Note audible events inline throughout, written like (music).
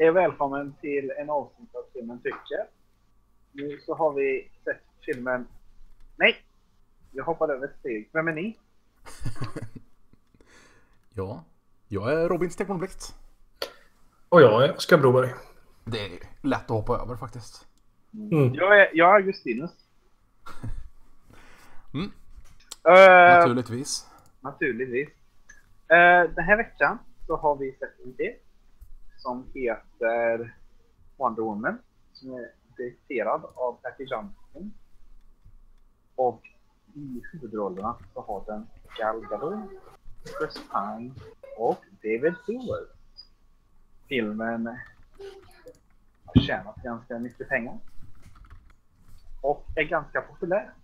Hej och välkommen till en avsnitt av filmen Tycker. Nu så har vi sett filmen... Nej! Jag hoppade över ett steg. Vem är ni? (laughs) Ja, jag är Robin Stekmanblixt. Och jag är Oskar Broberg. Det är lätt att hoppa över faktiskt. Mm. Jag är, jag är Augustinus. (laughs) Mm. Eh, Naturligtvis. naturligtvis. Eh, den här veckan så har vi sett en film som heter Wonder Woman. Som är dikterad av Patty Johnson. Och i huvudrollerna så har den Gal Gadot, Chris Pine och David Stewart. Filmen har tjänat ganska mycket pengar. Och är ganska populär.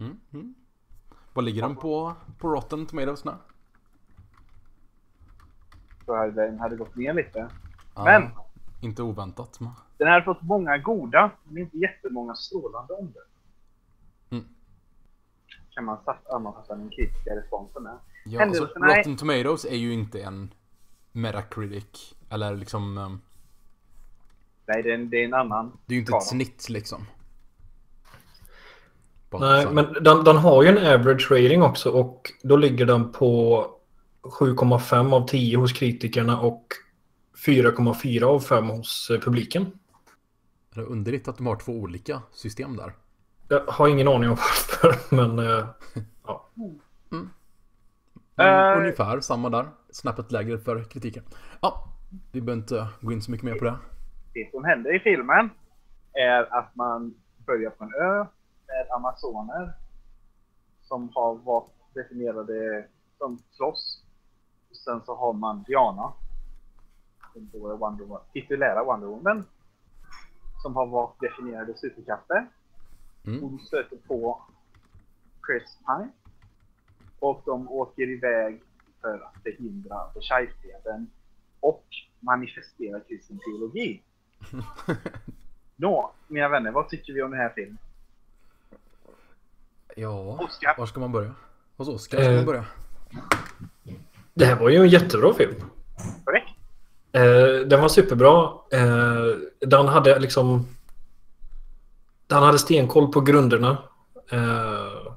Mm. Mm. Vad ligger den på, på Rotten Tomatoes nu? Så hade den hade gått ner lite. Ja, Men- Inte oväntat. Men... Den har fått många goda, men inte jättemånga strålande omdömen. Mm. Kan man sammanfatta den kritiska responsen med. Ja, alltså, Händelserna är- Rotten Tomatoes är ju inte en Metacritic. Eller liksom... ehm, Nej, det är en, det är en annan. Det är ju inte ett snitt liksom. Bara Nej, men den, den har ju en average rating också och då ligger den på 7,5 av 10 hos kritikerna och 4,4 av 5 hos eh, publiken. Det är underligt att de har två olika system där. Jag har ingen aning om (laughs) varför, men eh, (laughs) ja. Men Eh. Ungefär samma där. Snäppet lägre för kritiken. Ja, vi behöver inte gå in så mycket mer på det. Det som händer i filmen är att man börjar på en ö med amazoner som har varit definierade som slåss. Och sen så har man Diana, som då är Wonder Woman, titulära Wonder Woman, som har varit definierade superkrafter. Mm. Hon stöter på Chris Pine. Och de åker iväg för att förhindra Versaillesfreden och manifestera kristen teologi. (laughs) Nå, mina vänner, vad tycker vi om den här filmen? Ja, Oskar? var ska man börja? Hos Oskar ska Eh. man börja. Det här var ju en jättebra film. Korrekt? Eh, den var superbra. Eh, den hade liksom... Den hade stenkoll på grunderna. Eh,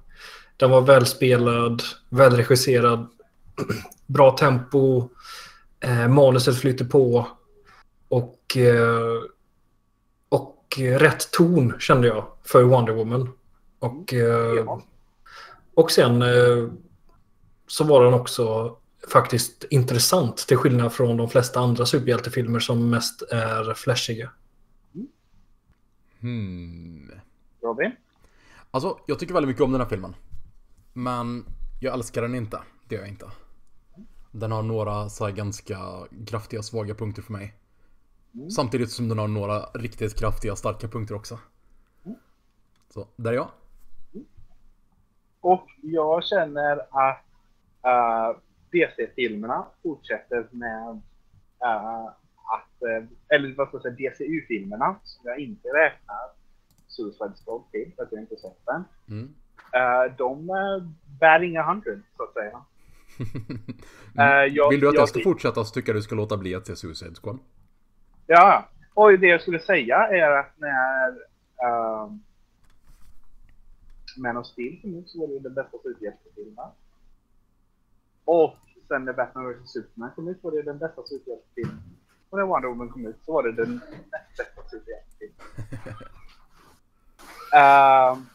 den var välspelad, välregisserad, (clears throat) bra tempo, eh, manuset flyter på och, eh, och rätt ton kände jag för Wonder Woman. Och, eh, och sen eh, så var den också faktiskt intressant till skillnad från de flesta andra superhjältefilmer som mest är flashiga. Hmm. Robin? Alltså, jag tycker väldigt mycket om den här filmen. Men jag älskar den inte. Det gör jag inte. Den har några så här ganska kraftiga svaga punkter för mig. Samtidigt som den har några riktigt kraftiga starka punkter också. Så, där är jag. Och jag känner att uh, DC-filmerna fortsätter med uh, att, uh, eller vad ska jag säga, DCU-filmerna som jag inte räknar Suicide Squad till, för att jag inte sett den. Mm. Uh, de uh, bär inga hundred, så att säga. (laughs) Eh, jag- Vill du att jag, jag- ska fortsätta så tycker jag du ska låta bli att se Suicide Squad? Ja, och det jag skulle säga är att när um, Man of Steel kom ut så var det den bästa superhjältefilmen. Och sen när Batman vs Superman kom ut var det den bästa superhjältefilmen. Och när Wonder Woman kom ut så var det den näst bästa superhjältefilmen. (laughs) Ehm,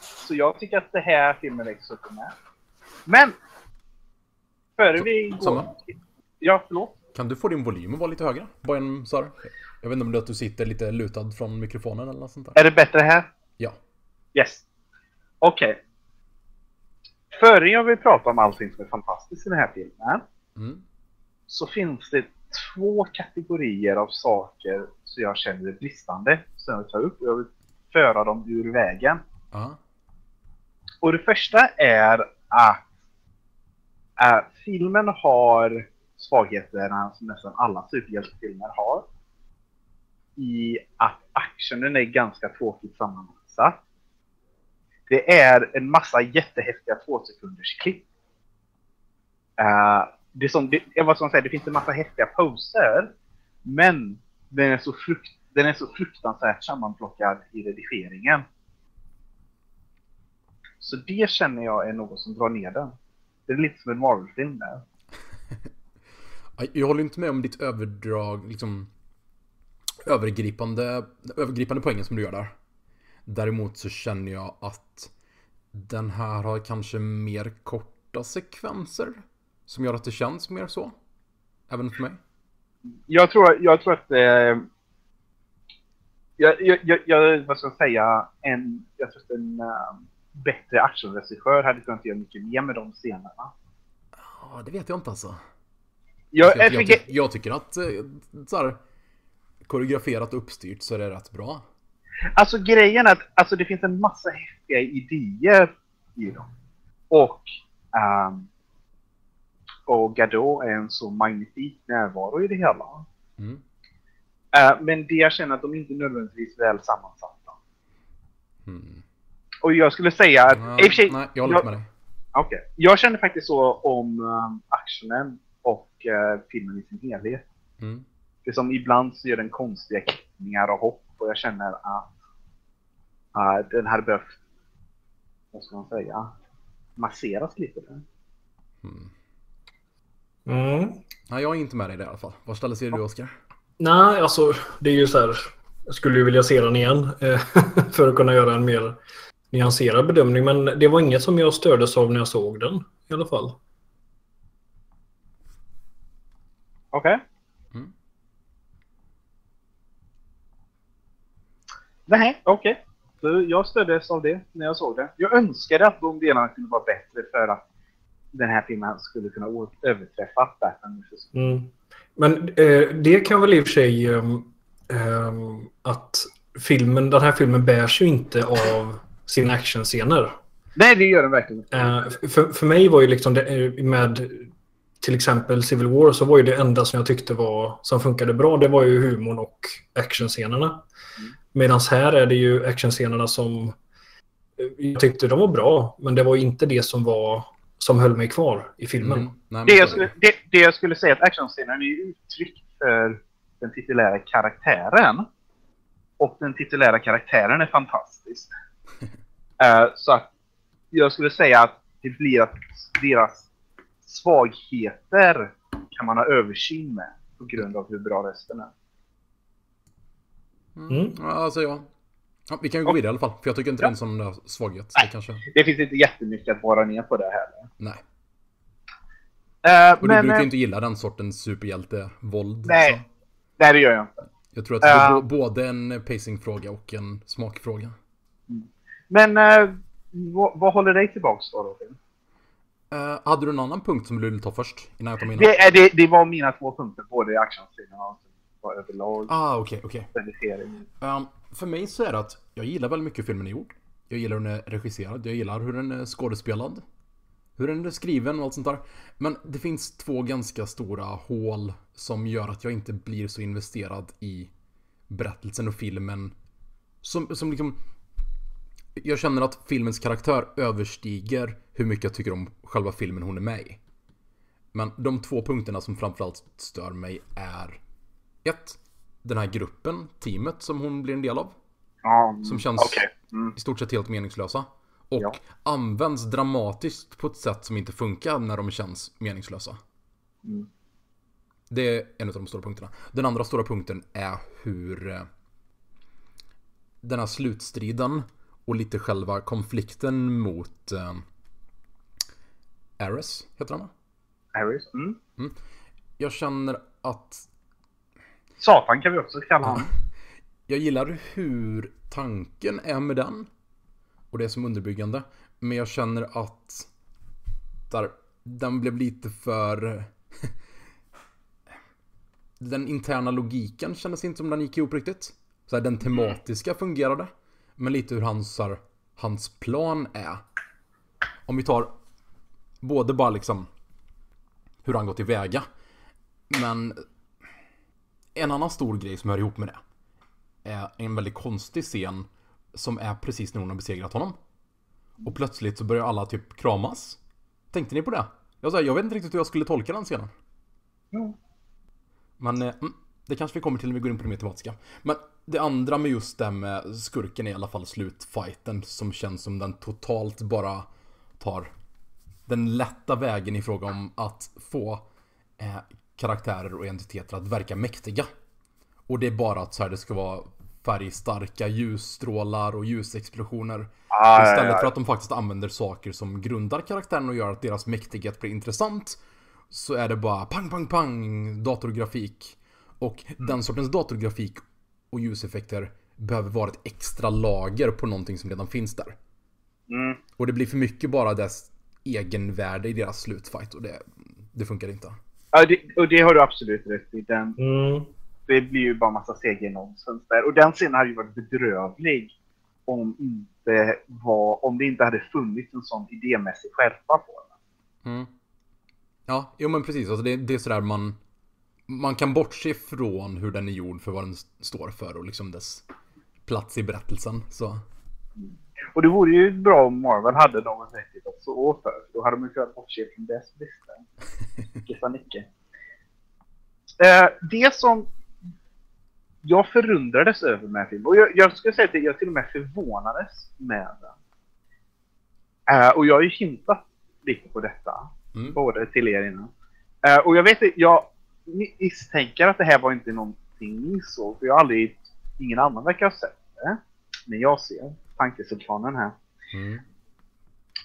så jag tycker att det här filmen upp med. Men! Före vi går... samma. Ja, förlåt. Kan du få din volym att vara lite högre? Bara en så här. Jag vet inte om det är att du sitter lite lutad från mikrofonen eller något sånt där. Är det bättre här? Ja. Yes. Okej. Före jag vill prata om allting som är fantastiskt i den här filmen Mm. så finns det två kategorier av saker som jag känner är bristande som jag vill ta upp och jag vill föra dem ur vägen. Ja. Och det första är att äh, filmen har svagheterna som nästan alla superhjältefilmer har. I att actionen är ganska tråkigt sammansatt. Det är en massa jättehäftiga tvåsekunders klipp. Uh, eh, det, som, det, jag det finns en massa häftiga poser. Men den är så, frukt, den är så fruktansvärt sammanplockad i redigeringen. Så det känner jag är något som drar ner den. Det är lite som en Marvel-film där. (laughs) Jag håller inte med om ditt överdrag, liksom övergripande, övergripande poängen som du gör där. Däremot så känner jag att den här har kanske mer korta sekvenser. Som gör att det känns mer så. Även för mig. Jag tror, jag tror att... Eh, jag, jag, jag, vad ska jag säga? En, jag tror att en uh, bättre actionregissör hade kunnat göra mycket mer med de scenerna. Ja, det vet jag inte alltså. Jag, jag, jag, jag tycker att eh, så här, koreograferat och uppstyrt så är det rätt bra. Alltså grejen är att alltså, det finns en massa häftiga idéer i dem. Och, um, och Gadot är en så magnifik närvaro i det hela. Mm. Uh, men det jag känner att de inte nödvändigtvis väl sammansatta. Mm. Och jag skulle säga att... Sig, nej jag håller inte med dig. Okay. Jag känner faktiskt så om um, actionen och uh, filmen i sin helhet. Mm. Det som ibland så gör den konstiga klippningar och hopp och jag känner att uh, den hade behövt, vad ska man säga, masseras lite. Mm. Mm. Nej, jag är inte med dig där i alla fall. Var ställer ser du Oskar? Nej, alltså det är ju så här. Jag skulle ju vilja se den igen eh, (laughs) för att kunna göra en mer nyanserad bedömning. Men det var inget som jag stördes av när jag såg den i alla fall. Okej. Okay. Nej, okej. Okay. jag stöddes av det när jag såg det. Jag önskade att de delarna kunde vara bättre för att den här filmen skulle kunna överträffa Batman mm. Men eh, det kan väl i och för sig um, att filmen, den här filmen bärs ju inte av sina actionscener. Nej, det gör den verkligen inte. Uh, för, för mig var ju liksom det, eh, med till exempel Civil War så var ju det enda som jag tyckte var som funkade bra det var ju humorn och actionscenerna. Mm. Medan här är det ju actionscenerna som jag tyckte de var bra men det var inte det som var som höll mig kvar i filmen. Mm. Nej, det, jag skulle, det, det, jag skulle säga att actionscenen är uttryck för den titulära karaktären. Och den titulära karaktären är fantastisk. uh, (laughs) så att jag skulle säga att det blir att deras svagheter kan man ha översyn med på grund av hur bra resten är. Mm. Mm. Alltså ja. ja. Vi kan gå vidare i alla fall. För jag tycker inte ja. det är en sån svaghet. Nej, det, kanske... det finns inte jättemycket att vara ner på det heller. Nej. Uh, och men, du brukar ju uh, inte gilla den sortens superhjälte-våld. Nej. Så. nej, det gör jag inte. Jag tror att det är uh, både en pacingfråga och en smakfråga. Mm. Men uh, vad, vad, håller dig tillbaks då? då? Uh, hade du en annan punkt som du ville ta först? Innan jag tar mina? Det, det, det var mina två punkter, både actionsidan och överlag. Ah, okej, okay, okej. Okay. Um, för mig så är det att jag gillar väldigt mycket hur filmen är gjord. Jag gillar hur den är regisserad, jag gillar hur den är skådespelad. Hur den är skriven och allt sånt där. Men det finns två ganska stora hål som gör att jag inte blir så investerad i berättelsen och filmen. Som, som liksom jag känner att filmens karaktär överstiger hur mycket jag tycker om själva filmen hon är med i. Men de två punkterna som framförallt stör mig är ett, Den här gruppen, teamet som hon blir en del av. Um, som känns okay. mm. i stort sett helt meningslösa. Och ja. används dramatiskt på ett sätt som inte funkar när de känns meningslösa. Mm. Det är en av de stora punkterna. Den andra stora punkten är hur eh, den här slutstriden och lite själva konflikten mot eh, Ares, heter han Ares, mm. mm. Jag känner att... Satan kan vi också kalla honom. Jag gillar hur tanken är med den. Och det är som underbyggande. Men jag känner att där, den blev lite för... (laughs) den interna logiken kändes inte som den gick ihop riktigt. Så här, den tematiska fungerade. Men lite hur hans, här, hans plan är. Om vi tar både bara liksom hur han går tillväga. Men en annan stor grej som hör ihop med det är en väldigt konstig scen som är precis när hon har besegrat honom. Och plötsligt så börjar alla typ kramas. Tänkte ni på det? Jag, sa, jag vet inte riktigt hur jag skulle tolka den scenen. Mm. Men, eh, mm, det kanske vi kommer till när vi går in på det mer tematiska. Men det andra med just det med skurken är i alla fall slutfighten som känns som den totalt bara tar den lätta vägen i fråga om att få eh, karaktärer och entiteter att verka mäktiga. Och det är bara att så här, det ska vara färgstarka ljusstrålar och ljusexplosioner. Ah, Istället ja, ja. för att de faktiskt använder saker som grundar karaktären och gör att deras mäktighet blir intressant. Så är det bara pang, pang, pang datorgrafik. Och den sortens datorgrafik och ljuseffekter behöver vara ett extra lager på någonting som redan finns där. Mm. Och det blir för mycket bara dess egenvärde i deras slutfight och det, det funkar inte. Ja, det, och det har du absolut rätt i. Den, Mm. det blir ju bara massa CG-nonsens där. Och den scenen hade ju varit bedrövlig om, inte var, om det inte hade funnits en sån idémässig skärpa på den. Mm. Ja, jo men precis. Alltså det, det är sådär man... Man kan bortse från hur den är gjord för vad den står för och liksom dess plats i berättelsen. Så. Och det vore ju bra om Marvel hade någon rättighet att stå för. Då hade man kunnat bortse från dess brister. (laughs) Icke Nicke. Eh, det som jag förundrades över med filmen, och jag, jag skulle säga att jag till och med förvånades med den. Eh, och jag har ju hintat lite på detta, Mm. både till er innan. Eh, och jag vet inte, jag misstänker att det här var inte någonting ni såg, för jag har aldrig, ingen annan verkar ha sett det. Men jag ser tankesultanen här. Mm.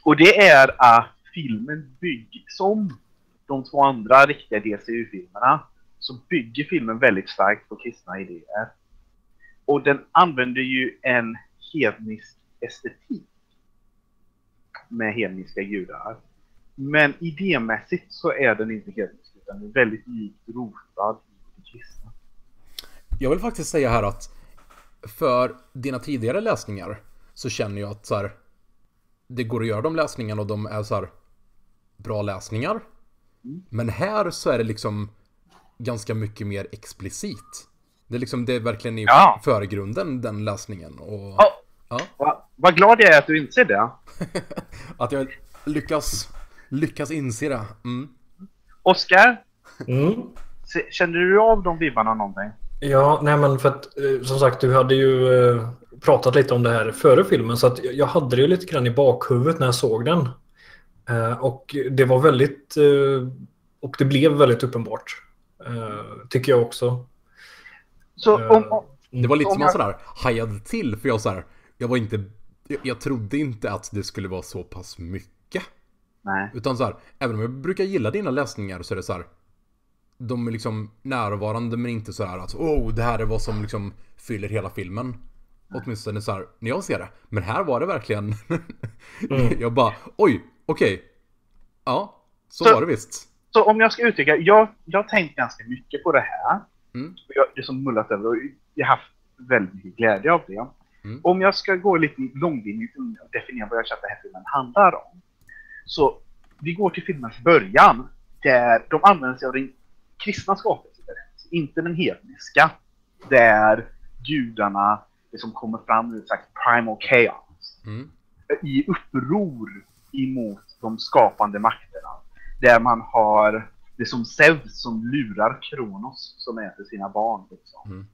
Och det är att filmen bygger, som de två andra riktiga DCU-filmerna, så bygger filmen väldigt starkt på kristna idéer. Och den använder ju en hednisk estetik med hedniska gudar. Men idémässigt så är den inte hednisk, utan är väldigt djupt rotad i det kristna. Jag vill faktiskt säga här att för dina tidigare läsningar så känner jag att så här, det går att göra de läsningarna och de är så här bra läsningar. Men här så är det liksom ganska mycket mer explicit. Det är liksom, det är verkligen i Ja. förgrunden den läsningen. Och Ja. ja, Va, vad glad jag är att du inser det. (laughs) att jag lyckas, lyckas inse det. Mm. Oskar, Mm. känner du av de vibbarna någonting? Ja, nej men för att eh, som sagt du hade ju eh, pratat lite om det här före filmen så att jag hade det ju lite grann i bakhuvudet när jag såg den. Eh, och det var väldigt eh, och det blev väldigt uppenbart. Eh, tycker jag också. Så om, Det var lite Om som jag- jag sådär hajade till för jag så här, jag var inte, jag, jag trodde inte att det skulle vara så pass mycket. nej. Utan så här, även om jag brukar gilla dina läsningar så är det så här. De är liksom närvarande men inte så här att oh, det här är vad som liksom fyller hela filmen. Åtminstone så här när jag ser det. Men här var det verkligen. (laughs) Mm. jag bara oj, okej. Ja, så, Så- var det visst. Så om jag ska uttrycka, jag, jag har tänkt ganska mycket på det här. Mm. Och Jag, som mullat över och jag har haft väldigt mycket glädje av det. Mm. Om jag ska gå lite långvindigt och definiera vad jag känner att den här filmen handlar om. Så vi går till filmens början där de använder sig av den kristna skapelseberättelsen, inte den hedniska. Där gudarna, det som kommer fram ur ett slags primal chaos, Mm. i uppror emot de skapande makterna. Där man har det som Zeus som lurar Kronos som äter sina barn. Liksom. Mm. Eh,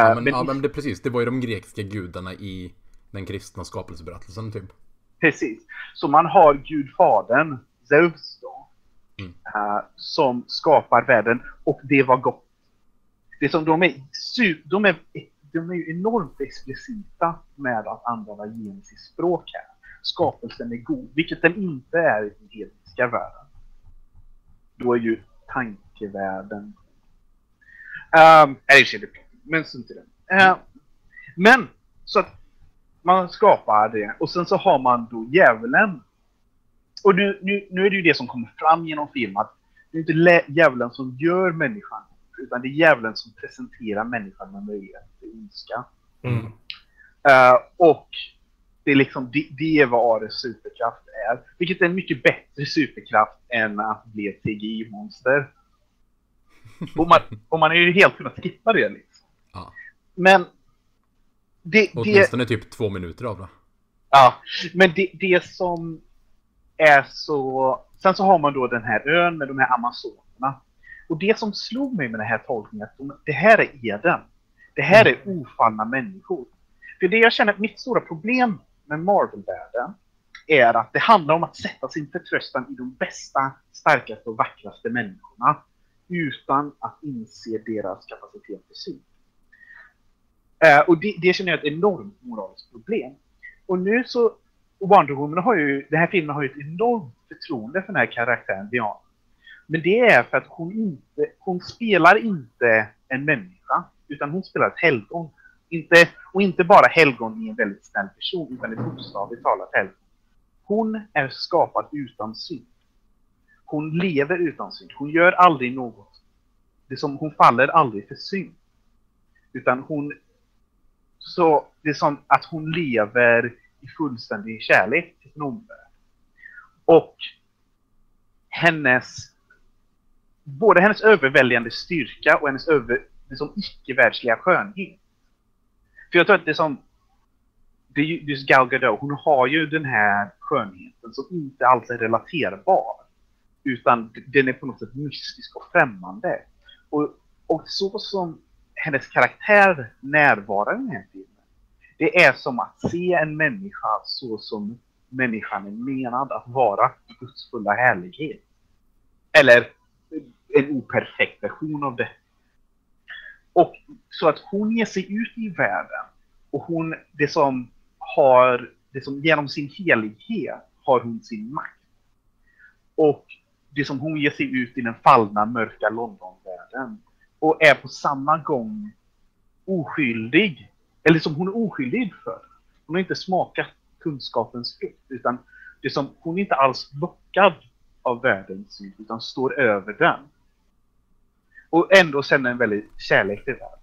Ja, men, men ja, men det, precis, det var ju de grekiska gudarna i den kristna skapelseberättelsen typ. Precis. Så man har gudfadern, Zeus då, Mm. eh, som skapar världen och det var gott. Det som de är, de är, de är ju enormt explicita med att använda Genesis språk här. Skapelsen är god, vilket den inte är i den hedniska världen. Då är ju tankevärlden... Ehm, um, eller det men strunt i det. Eh, men, så att man skapar det och sen så har man då djävulen. Och nu, nu, nu är det ju det som kommer fram genom filmen att det är inte djävulen som gör människan utan det är djävulen som presenterar människan med möjlighet till ondska. Mm. Eh, och det är liksom det, det är vad Ares superkraft är. Vilket är en mycket bättre superkraft än att bli ett CGI-monster. (laughs) och, man, och man är ju helt kunnat skippa det liksom. Ja. Men det, det, Åtminstone typ två minuter av det. Ja, men det, det som är så... Sen så har man då den här ön med de här amazonerna. Och det som slog mig med den här tolkningen, att det här är Eden. Det här är ofallna människor. För det jag känner, mitt stora problem med Marvel-världen är att det handlar om att sätta sin förtröstan i de bästa, starkaste och vackraste människorna utan att inse deras kapacitet till syn. Uh, och det, det känner jag är ett enormt moraliskt problem. Och nu så, och Wonder Woman har ju, den här filmen har ju ett enormt förtroende för den här karaktären Diana. Men det är för att hon inte, hon spelar inte en människa, utan hon spelar ett helgon. Inte, och inte bara helgon i en väldigt snäll person, utan ett bokstavligt talat helgon. Hon är skapad utan synd. Hon lever utan synd. Hon gör aldrig något. Det som, hon faller aldrig för synd. Utan hon... Så det är som att hon lever i fullständig kärlek till sin omvärld. Och hennes... Både hennes överväldigande styrka och hennes över, liksom icke-världsliga skönhet. För jag tror att det är som... Det är just Gal Gadot, hon har ju den här skönheten som inte alls är relaterbar. Utan den är på något sätt mystisk och främmande. Och, och så som hennes karaktär närvarar i den här filmen. Det är som att se en människa så som människan är menad att vara i Guds fulla härlighet. Eller en operfekt version av det. Och så att hon ger sig ut i världen och hon, det som har, det som genom sin helighet har hon sin makt. Och det som hon ger sig ut i den fallna mörka Londonvärlden och är på samma gång oskyldig, eller som hon är oskyldig för. Hon har inte smakat kunskapens frukt, utan det som hon är inte alls lockad av världens synd, utan står över den. Och ändå känner en väldigt kärlek till världen.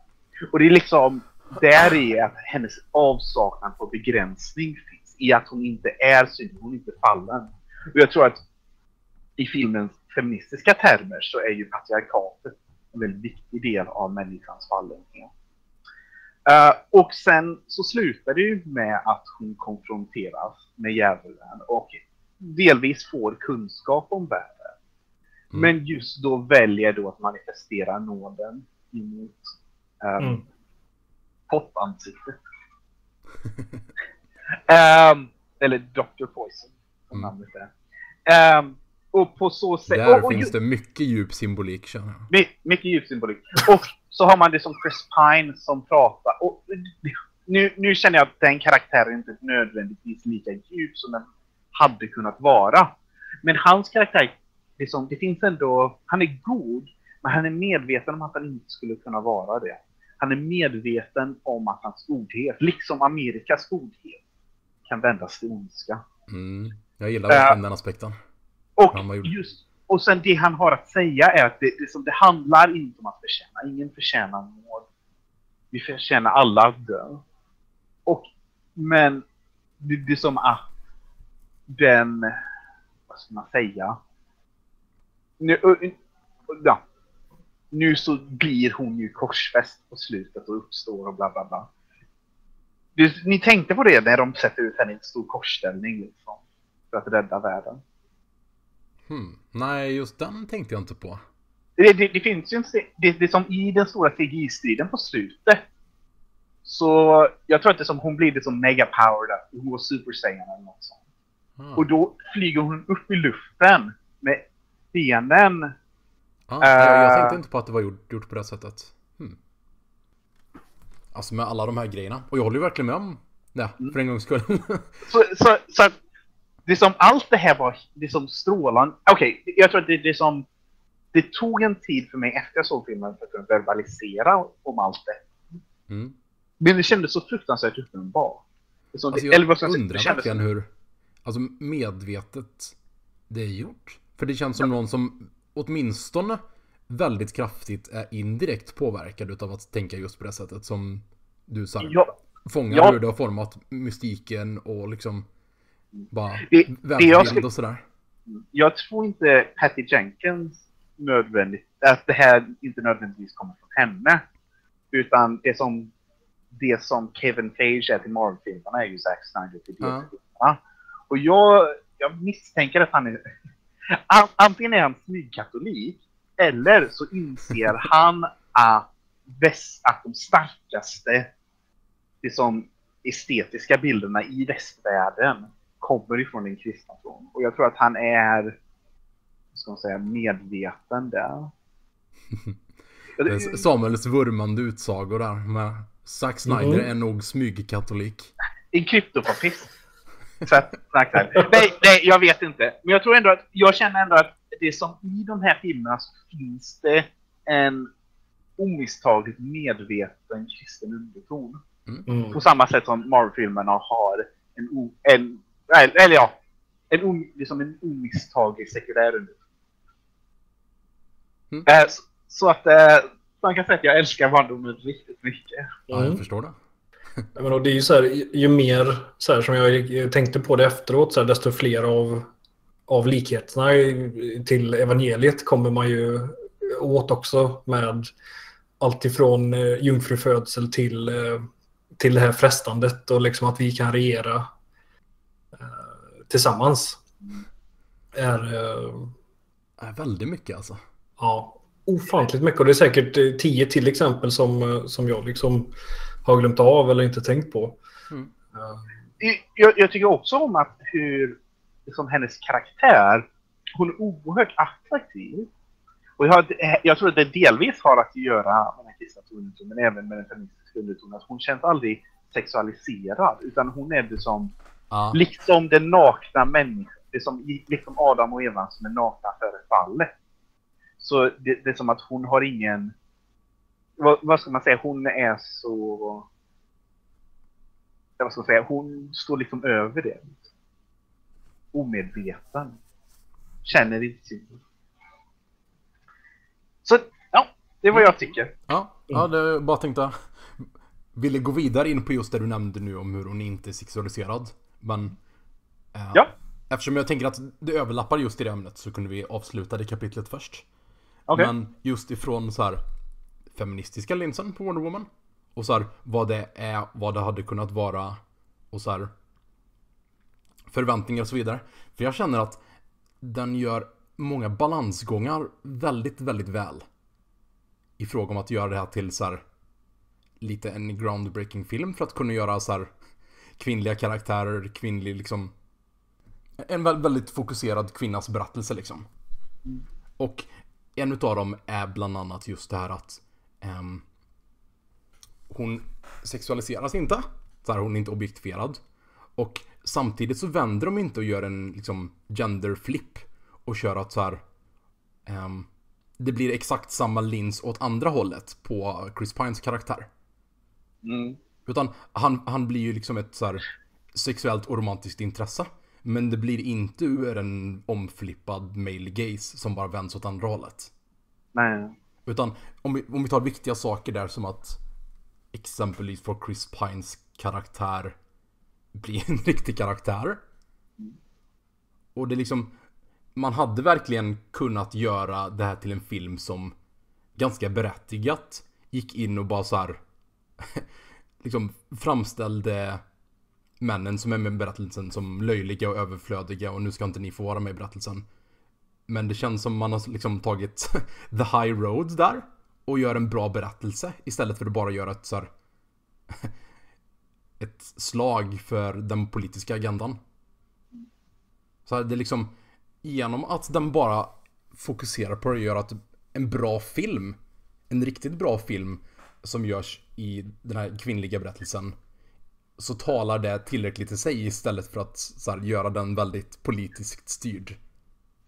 Och det är liksom där är att hennes avsaknad på begränsning finns. I att hon inte är synd, hon är inte fallen. Och jag tror att i filmens feministiska termer så är ju patriarkatet en väldigt viktig del av människans fallenhet. Uh, och sen så slutar det ju med att hon konfronteras med djävulen och delvis får kunskap om världen. Mm. Men just då väljer då att manifestera nåden emot um, mm. pottansiktet. um, (laughs) eller Dr. Poison, som mm. namnet är. Um, och på så sätt... Där och, och, finns det mycket djup symbolik känner jag. My, mycket djup symbolik. Och så har man det som Chris Pine som pratar. Och nu, nu känner jag att den karaktären inte nödvändigtvis lika djup som den hade kunnat vara. Men hans karaktär, det, som, det finns ändå... Han är god, men han är medveten om att han inte skulle kunna vara det. Han är medveten om att hans godhet, liksom Amerikas godhet, kan vändas till ondska. Mm. Jag gillar verkligen uh, den aspekten. Och, just, och sen det han har att säga är att det, det, som det handlar inte om att förtjäna. Ingen förtjänar nåd. Vi förtjänar alla att dö. Och, men det, det är som att den, vad ska man säga? Nu, ja, nu så blir hon ju korsfäst på slutet och uppstår och bla bla bla. Det, ni tänkte på det när de sätter ut henne i en stor korsställning liksom, för att rädda världen? Hmm. Nej, just den tänkte jag inte på. Det, det, det finns ju en... Det, det som i den stora CGI-striden på slutet. Så jag tror att det är som hon blir det som mega-powered, hon var super saiyan eller något sånt. Mm. Och då flyger hon upp i luften med benen. Ah, uh, jag tänkte inte på att det var gjort, gjort på det sättet. Hmm. Alltså med alla de här grejerna. Och jag håller ju verkligen med om det, för en gångs skull. (laughs) så, så, så det som allt det här var det som strålande. Okej, okay, jag tror att det, det som det tog en tid för mig efter jag såg filmen för att kunna verbalisera om allt det. Mm. Men det kändes så fruktansvärt uppenbart. Alltså, alltså jag eller, undrar verkligen hur alltså, medvetet det är gjort. För det känns som ja. någon som åtminstone väldigt kraftigt är indirekt påverkad av att tänka just på det sättet som du sa. Ja. Fångar ja. hur det har format mystiken och liksom bara det, det jag skulle, och sådär. Jag tror inte Patty Jenkins nödvändigt, att det här inte nödvändigtvis kommer från henne. Utan det som, det som Kevin Feige är till Marvel-filmerna är ju Zack Snyder till DC-filmerna. Ja. Och jag, jag misstänker att han är... (laughs) Antingen är han smygkatolik Eller så inser (laughs) han att, väst, att de starkaste liksom, estetiska bilderna i västvärlden kommer ifrån den kristna tron. Och jag tror att han är ska man säga, medveten där. (laughs) Samuels vurmande utsagor där med Zack Snyder mm. är nog smygkatolik. En kryptopapist. Nej, nej, jag vet inte. Men jag tror ändå att, jag känner ändå att det som i de här filmerna så finns det en omissagligt medveten kristen underton. Mm. På samma sätt som Marvel-filmerna har en, en eller ja, en, liksom en omisstaglig sekulär underton. Mm. Äh, så, så, att äh, man kan säga att jag älskar barndomen riktigt mycket. Ja, jag förstår det. Men det är ju så här, ju mer så här, som jag tänkte på det efteråt, så här, desto fler av, av likheterna till evangeliet kommer man ju åt också med allt ifrån eh, jungfrufödsel till, eh, till det här frestandet och liksom att vi kan regera eh, tillsammans. Är, eh, är väldigt mycket alltså. Ja, ofantligt mycket. Och det är säkert eh, tio till exempel som, eh, som jag liksom har glömt av eller inte tänkt på. Mm. Jag, jag, tycker också om att hur liksom hennes karaktär, hon är oerhört attraktiv. Och jag, jag tror att det delvis har att göra med den kristna undertonen, men även med den feministiska undertonen. Att hon känns aldrig sexualiserad, utan hon är det som, ja. liksom den nakna människan, det som, liksom Adam och Eva som är nakna före fallet. Så det, det, är som att hon har ingen... Vad, vad, ska man säga? Hon är så... Vad ska man säga? Hon står liksom över det. Omedveten. Känner inte sin... Så, ja. Det är vad jag tycker. Ja, ja det bara tänkte... Ville gå vidare in på just det du nämnde nu om hur hon inte är sexualiserad. Men... Eh, ja. Eftersom jag tänker att det överlappar just i det ämnet så kunde vi avsluta det kapitlet först. Okay. Men just ifrån så här feministiska linsen på Wonder Woman. Och så här, vad det är, vad det hade kunnat vara. Och så här förväntningar och så vidare. För jag känner att den gör många balansgångar väldigt, väldigt väl. I fråga om att göra det här till så här, lite en groundbreaking film för att kunna göra så här kvinnliga karaktärer, kvinnlig liksom en väldigt fokuserad kvinnas berättelse liksom. Mm. Och en utav dem är bland annat just det här att hon sexualiseras inte. Så här, hon är inte objektifierad. Och samtidigt så vänder de inte och gör en liksom gender flip och kör att så här um, det blir exakt samma lins åt andra hållet på Chris Pines karaktär. Mm. Utan han, han blir ju liksom ett så här sexuellt och romantiskt intresse. Men det blir inte ur en omflippad male gaze som bara vänds åt andra hållet. Nej. Utan om vi, om vi tar viktiga saker där som att exempelvis får Chris Pines karaktär bli en (laughs) riktig karaktär. Och det är liksom, man hade verkligen kunnat göra det här till en film som ganska berättigat gick in och bara så här (laughs) liksom framställde männen som är med i berättelsen som löjliga och överflödiga och nu ska inte ni få vara med i berättelsen. Men det känns som man har liksom tagit (laughs) the high road där och gör en bra berättelse istället för att bara göra ett så här, (laughs) ett slag för den politiska agendan. Så det är liksom genom att den bara fokuserar på att göra en bra film, en riktigt bra film som görs i den här kvinnliga berättelsen så talar det tillräckligt i sig istället för att så här, göra den väldigt politiskt styrd.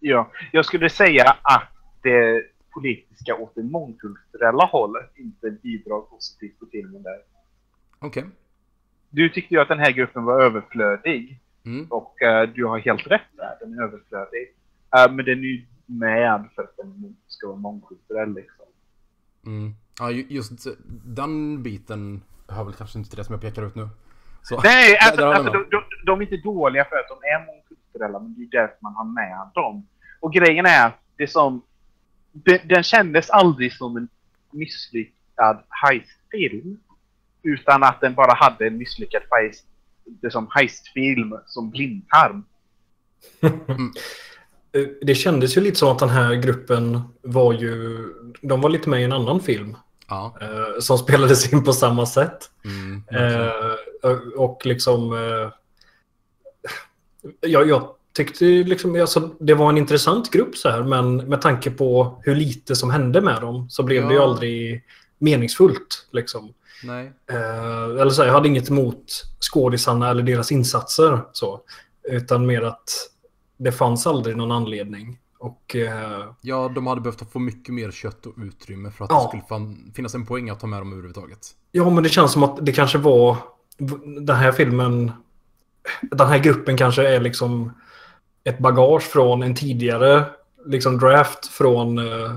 Ja, jag skulle säga att det politiska åt det mångkulturella hållet inte bidrar positivt på filmen där. Okej. Okay. Du tyckte ju att den här gruppen var överflödig. Mm. Och uh, du har helt rätt där, den är överflödig. Uh, men den är ju med för att den ska vara mångkulturell liksom. Mm. Ja, just den biten hör väl kanske inte till det som jag pekar ut nu. Så, Nej, (laughs) alltså, alltså de, de, de, är inte dåliga för att de är mångkulturella, men det är därför man har med dem. Och grejen är, det som... Den, den kändes aldrig som en misslyckad heistfilm. Utan att den bara hade en misslyckad heist, det som heistfilm som blindtarm. eh, det kändes ju lite som att den här gruppen var ju... De var lite med i en annan film. Ja. Eh, som spelades in på samma sätt. Mm, verkligen. Eh, och liksom... Eh, jag, jag tyckte liksom, alltså, det var en intressant grupp så här, men med tanke på hur lite som hände med dem så blev det ju Ja. aldrig meningsfullt. Liksom. Nej. Eh, eller så här, jag hade inget emot skådisarna eller deras insatser. Så, utan mer att det fanns aldrig någon anledning. Och eh, Ja, de hade behövt få mycket mer kött och utrymme för att Ja. det skulle finnas en poäng att ta med dem överhuvudtaget. ja, men det känns som att det kanske var den här filmen. Den här gruppen kanske är liksom ett bagage från en tidigare liksom draft från, eh,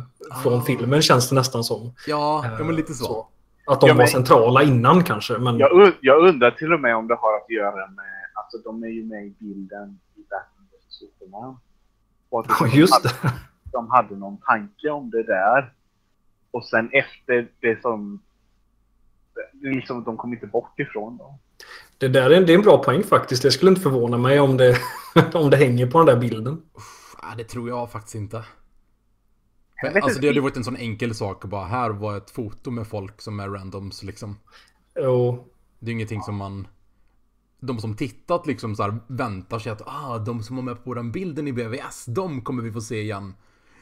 från Ah. filmen känns det nästan som. Ja, Eh, men lite så. Att de Ja, var men- centrala innan kanske. Men Jag, jag undrar till och med om det har att göra med, alltså de är ju med i bilden i Batman vs Superman. Och att Ja, de just hade, det. (laughs) De hade någon tanke om det där. Och sen efter det som, liksom, de kom inte bort ifrån dem. Det där är, det är en bra poäng faktiskt. Det skulle inte förvåna mig om det, (laughs) om det hänger på den där bilden. Uff, nej, det tror jag faktiskt inte. Alltså inte. det hade varit en sån enkel sak bara här var ett foto med folk som är randoms liksom. Och, Det är ingenting som man... De som tittat liksom så här väntar sig att ah, de som var med på den bilden i BVS, de kommer vi få se igen.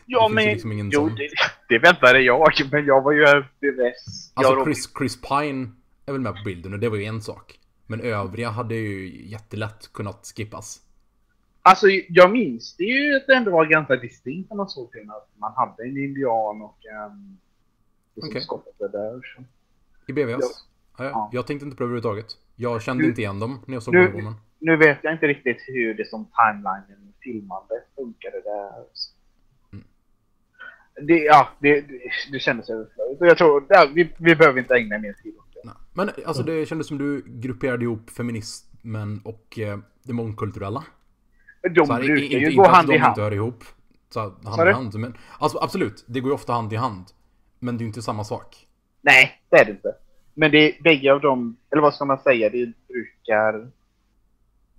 Ja, Det men liksom ingen jo, sån. det, det väntade jag, men jag var ju BVS. Alltså Chris, Chris Pine är väl med på bilden och det var ju en sak. Men övriga hade ju jättelätt kunnat skippas. Alltså, jag minns det ju att det ändå var ganska distinkt när man såg filmen. Att man hade en indian och en... Det som Okej. skottade där. Så. I BVS? Ja. Ja. Ja. Ja, jag tänkte inte på det överhuvudtaget. Jag kände Nu- inte igen dem när jag såg nu- Wonder. Nu vet jag inte riktigt hur det som timelinen filmande funkade där. Mm. Det, ja, det, det, det kändes överflödigt. Och jag tror, ja, vi, vi behöver inte ägna mer tid åt. Nej. Men alltså det kändes som du grupperade ihop feminismen och eh, det mångkulturella. De Så här, brukar inte, ju inte gå hand i hand. inte hör ihop. Så här, hand i hand. Men, alltså absolut, det går ju ofta hand i hand. Men det är ju inte samma sak. Nej, det är det inte. Men det är bägge av dem, eller vad ska man säga, det brukar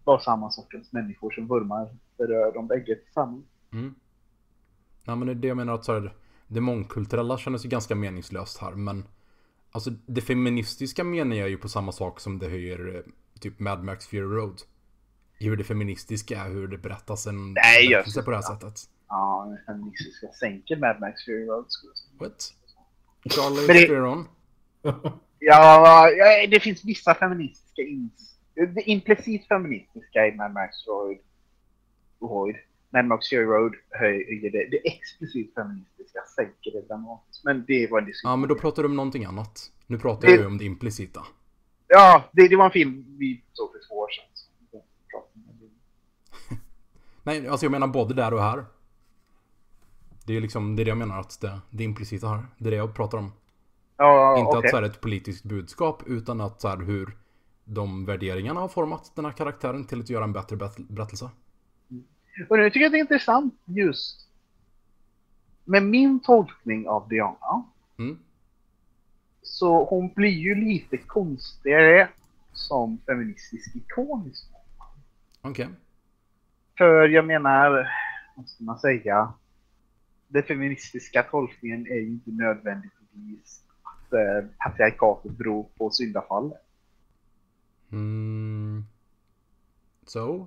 vara samma sortens människor som vurmar för de bägge tillsammans. Mm. Ja, men det är det jag menar att så här, det mångkulturella kändes ju ganska meningslöst här. Men alltså det feministiska menar jag ju på samma sak som det höjer eh, typ Mad Max Fury Road. Hur det feministiska är, hur det berättas en Nej, berättelse på det här sättet. Ja, den feministiska sänker Mad Max Fury Road. What? Charlie det- Theron? (laughs) Ja, ja, det finns vissa feministiska ins... Det implicit feministiska i Mad Max Road. Road. Mad Max Fury Road höjer det. Det explicit feministiska sänker det dramatiskt. Men det var diskussion. Ja, men då pratar du om någonting annat. Nu pratar Det- jag ju om det implicita. Ja, det, det var en film vi såg för två år sedan. jag det. (laughs) Nej, alltså jag menar både där och här. Det är liksom, det är det jag menar att det, det implicita här. Det är det jag pratar om. Ja, Inte okej. att så här, ett politiskt budskap utan att så här, hur de värderingarna har format den här karaktären till att göra en bättre berättelse. Och nu tycker jag det är intressant just med min tolkning av Diana. Mm. Så hon blir ju lite konstigare som feministisk ikon. så. Okej. För jag menar, vad ska man säga? Den feministiska tolkningen är ju inte nödvändigtvis att eh, patriarkatet beror på syndafallet. Mm. So?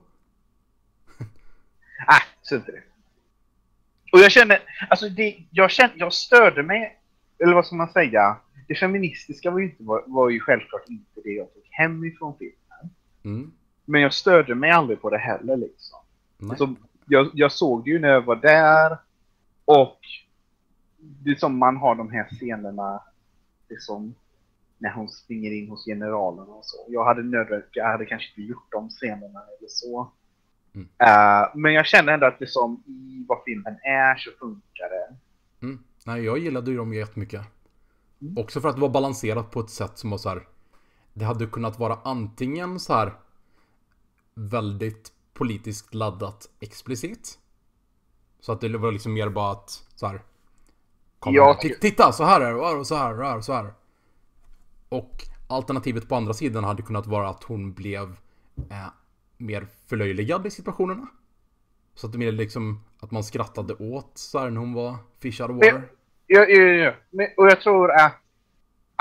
Äh, strunt i det. Och jag känner, alltså det, jag känner, jag störde mig, eller vad ska man säga? Det feministiska var ju, inte, var, var ju självklart inte det jag tog hem ifrån filmen. Mm. Men jag störde mig aldrig på det heller liksom. Nej. Alltså, jag, jag såg det ju när jag var där. Och det är som man har de här scenerna. Det är som när hon springer in hos generalen och så. Jag hade nödvändigt, jag hade kanske inte gjort de scenerna eller så. Mm. Eh, men jag känner ändå att det som i vad filmen är så funkar det. Mm. Nej, jag gillade ju dem jättemycket. Mm. Också för att det var balanserat på ett sätt som var så här. Det hade kunnat vara antingen så här väldigt politiskt laddat explicit. Så att det var liksom mer bara att så här. Kom Ja, här, titta, så här är det, och så här, och här, så här. Och alternativet på andra sidan hade kunnat vara att hon blev eh, mer förlöjligad i situationerna. Så att det mer liksom, Att man skrattade åt så här när hon var fish out of water. Ja, ja, ja. Men, och jag tror att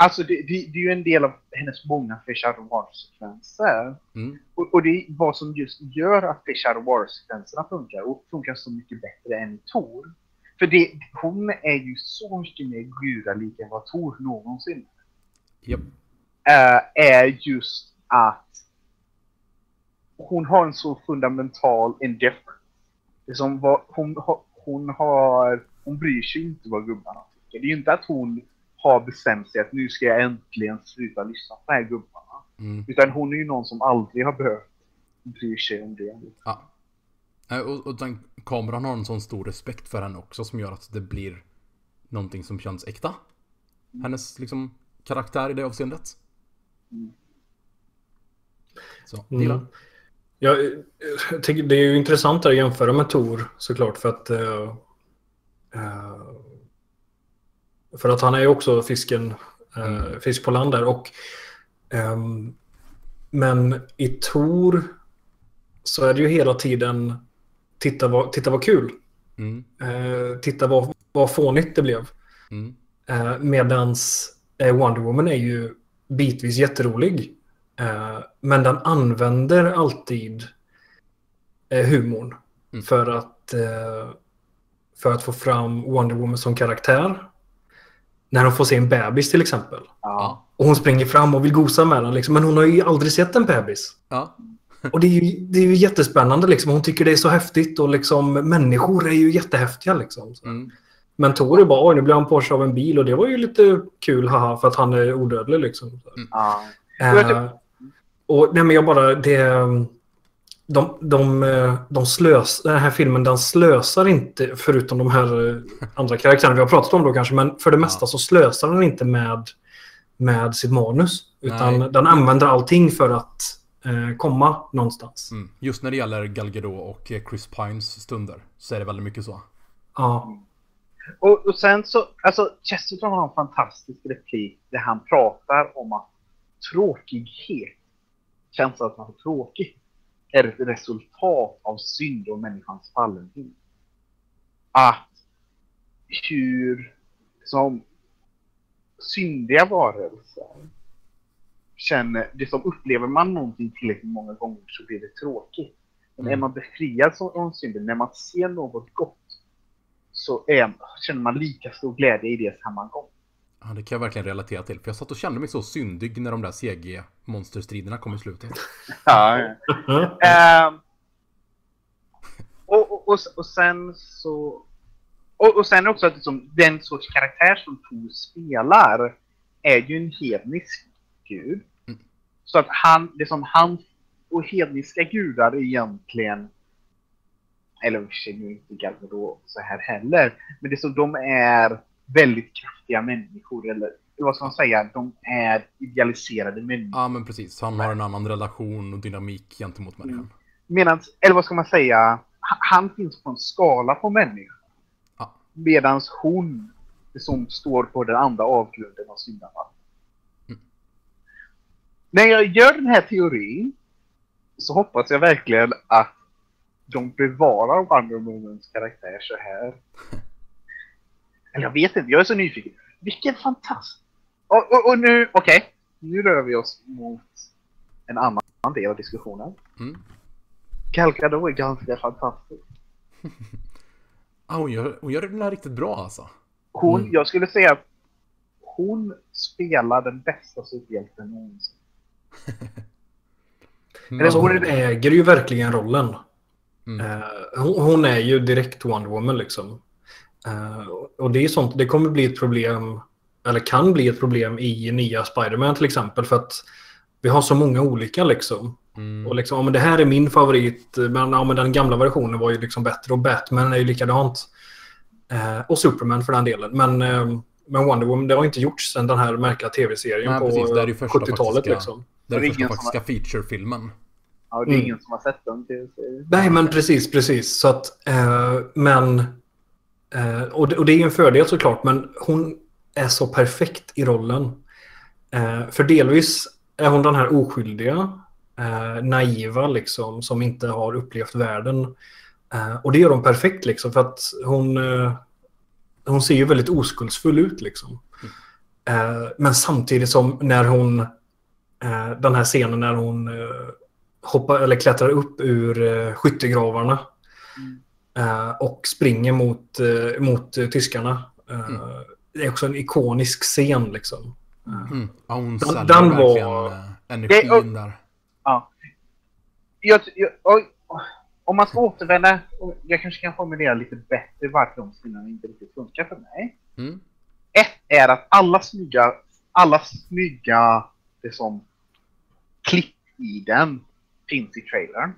Alltså det, det, det är ju en del av hennes många Fish Out of War-sekvenser. Mm. Och, och det är vad som just gör att Fish Out of War-sekvenserna funkar och funkar så mycket bättre än Tor. För det, hon är ju så mycket mer gudalik än vad Tor någonsin är. Är just att hon har en så fundamental indifference. Det är som vad, hon, har- hon har, hon bryr sig inte vad gubbarna tycker. Det är ju inte att hon har bestämt sig att nu ska jag äntligen sluta lyssna på de här gubbarna. Mm. Utan hon är ju någon som aldrig har behövt bry sig om det. Ja. Och, och den, kameran har en sån stor respekt för henne också som gör att det blir någonting som känns äkta. Hennes liksom karaktär i det avseendet. Så, det gillar Mm. Ja, eh, jag tycker det är ju intressant att jämföra med Tor såklart för att eh, för att han är ju också fisken eh, fisk på land där och ehm, men i Tor så är det ju hela tiden titta vad, titta vad kul. Mm. Titta vad, vad fånigt det blev. Mm. Medans Wonder Woman är ju bitvis jätterolig. Eh, men den använder alltid eh, humorn Mm. för, att, eh, för att få fram Wonder Woman som karaktär. När hon får se en bebis till exempel. Ja. Och hon springer fram och vill gosa med den. Liksom, men hon har ju aldrig sett en bebis. Ja. Och det är ju, det är ju jättespännande. Liksom. Hon tycker det är så häftigt. Och liksom, människor är ju jättehäftiga. Liksom. Så. Mm. Men Tor är bara, nu blev han Porsche av en bil och det var ju lite kul, haha, för att han är odödlig liksom. Ja. Eh, och nej men jag bara, det... De, de, eh, de slös, den här filmen den slösar inte, förutom de här eh, andra karaktärerna vi har pratat om då kanske, men för det mesta Ja. så slösar den inte med, med sitt manus. Utan Nej. den använder allting för att eh, komma någonstans. Mm. Just när det gäller Gal Gadot och eh, Chris Pines stunder så är det väldigt mycket så. Ja. Och, och sen så, alltså Chesterton har en fantastisk replik där han pratar om att tråkighet, känslan att man är tråkig, är ett resultat av synd och människans fallenhet. Att hur som syndiga varelser känner, det som upplever man någonting tillräckligt många gånger så blir det tråkigt. Men Mm. är man befriad från synden, när man ser något gott så är, känner man lika stor glädje i det samma gång. Ja, det kan jag verkligen relatera till. För jag satt och kände mig så syndig när de där CG-monsterstriderna kom i slutet. (laughs) Ja, Ehm, och, och, och, och sen så... Och, och sen också att liksom, den sorts karaktär som Tor spelar är ju en hednisk gud. Mm. Så att han, det som han och hedniska gudar är egentligen eller i och för sig nu inte Galvador så här heller. Men det så de är väldigt kraftiga människor eller vad ska man säga? De är idealiserade människor. Ja, men precis. Han har en annan relation och dynamik gentemot människan. Medan, eller vad ska man säga, ha- han finns på en skala på människor. Ja. Medan hon, som står på den andra avgrunden av syndarna. Mm. När jag gör den här teorin så hoppas jag verkligen att de bevarar Wonder Womans karaktär så här. (laughs) Eller jag vet inte, jag är så nyfiken. Vilken fantastisk... Och, och, och nu, okej. Nu rör vi oss mot en annan del av diskussionen. Mm. Gal Gadot är ganska fantastisk. Ja, (laughs) hon, gör, hon gör den här riktigt bra alltså. Hon, Mm. Jag skulle säga att hon spelar den bästa superhjälten någonsin. (laughs) Alltså, hon hon är- äger ju verkligen rollen. Mm. Eh, hon, hon är ju direkt Wonder Woman liksom. Eh, och det är sånt, det kommer bli ett problem, eller kan bli ett problem i nya Spider-Man till exempel. För att vi har så många olika liksom. Mm. Och liksom, ja, men det här är min favorit, men, ja, men den gamla versionen var ju liksom bättre och Batman är ju likadant. Eh, och Superman för den delen. Men, eh, men Wonder Woman, det har inte gjorts sedan den här märkliga tv-serien på precis. Det är ju första 70-talet. faktiska- Liksom. Det är Det är den första ingen som faktiska feature-filmen. Ja, det är Mm. ingen som har sett den. Nej, men precis, precis. Så att, men, eh, och, det, och det är ju en fördel såklart, men hon är så perfekt i rollen. Eh, för delvis är hon den här oskyldiga, eh, naiva liksom, som inte har upplevt världen. Eh, och det gör hon perfekt liksom för att hon, eh, hon ser ju väldigt oskuldsfull ut liksom. Eh, men samtidigt som när hon, eh, den här scenen när hon eh, hoppar eller klättrar upp ur eh, skyttegravarna Mm och springer mot, eh, mot eh, tyskarna. Eh, Mm. Det är också en ikonisk scen liksom. Mm. Ja, hon Den- den var- eh, energin där. Jag, jag, oj, om man ska återvända, och jag kanske kan formulera lite bättre varför de scenerna inte riktigt funkar för mig. Mm. Ett är att alla snygga, alla snygga, det som klipp i den finns i trailern.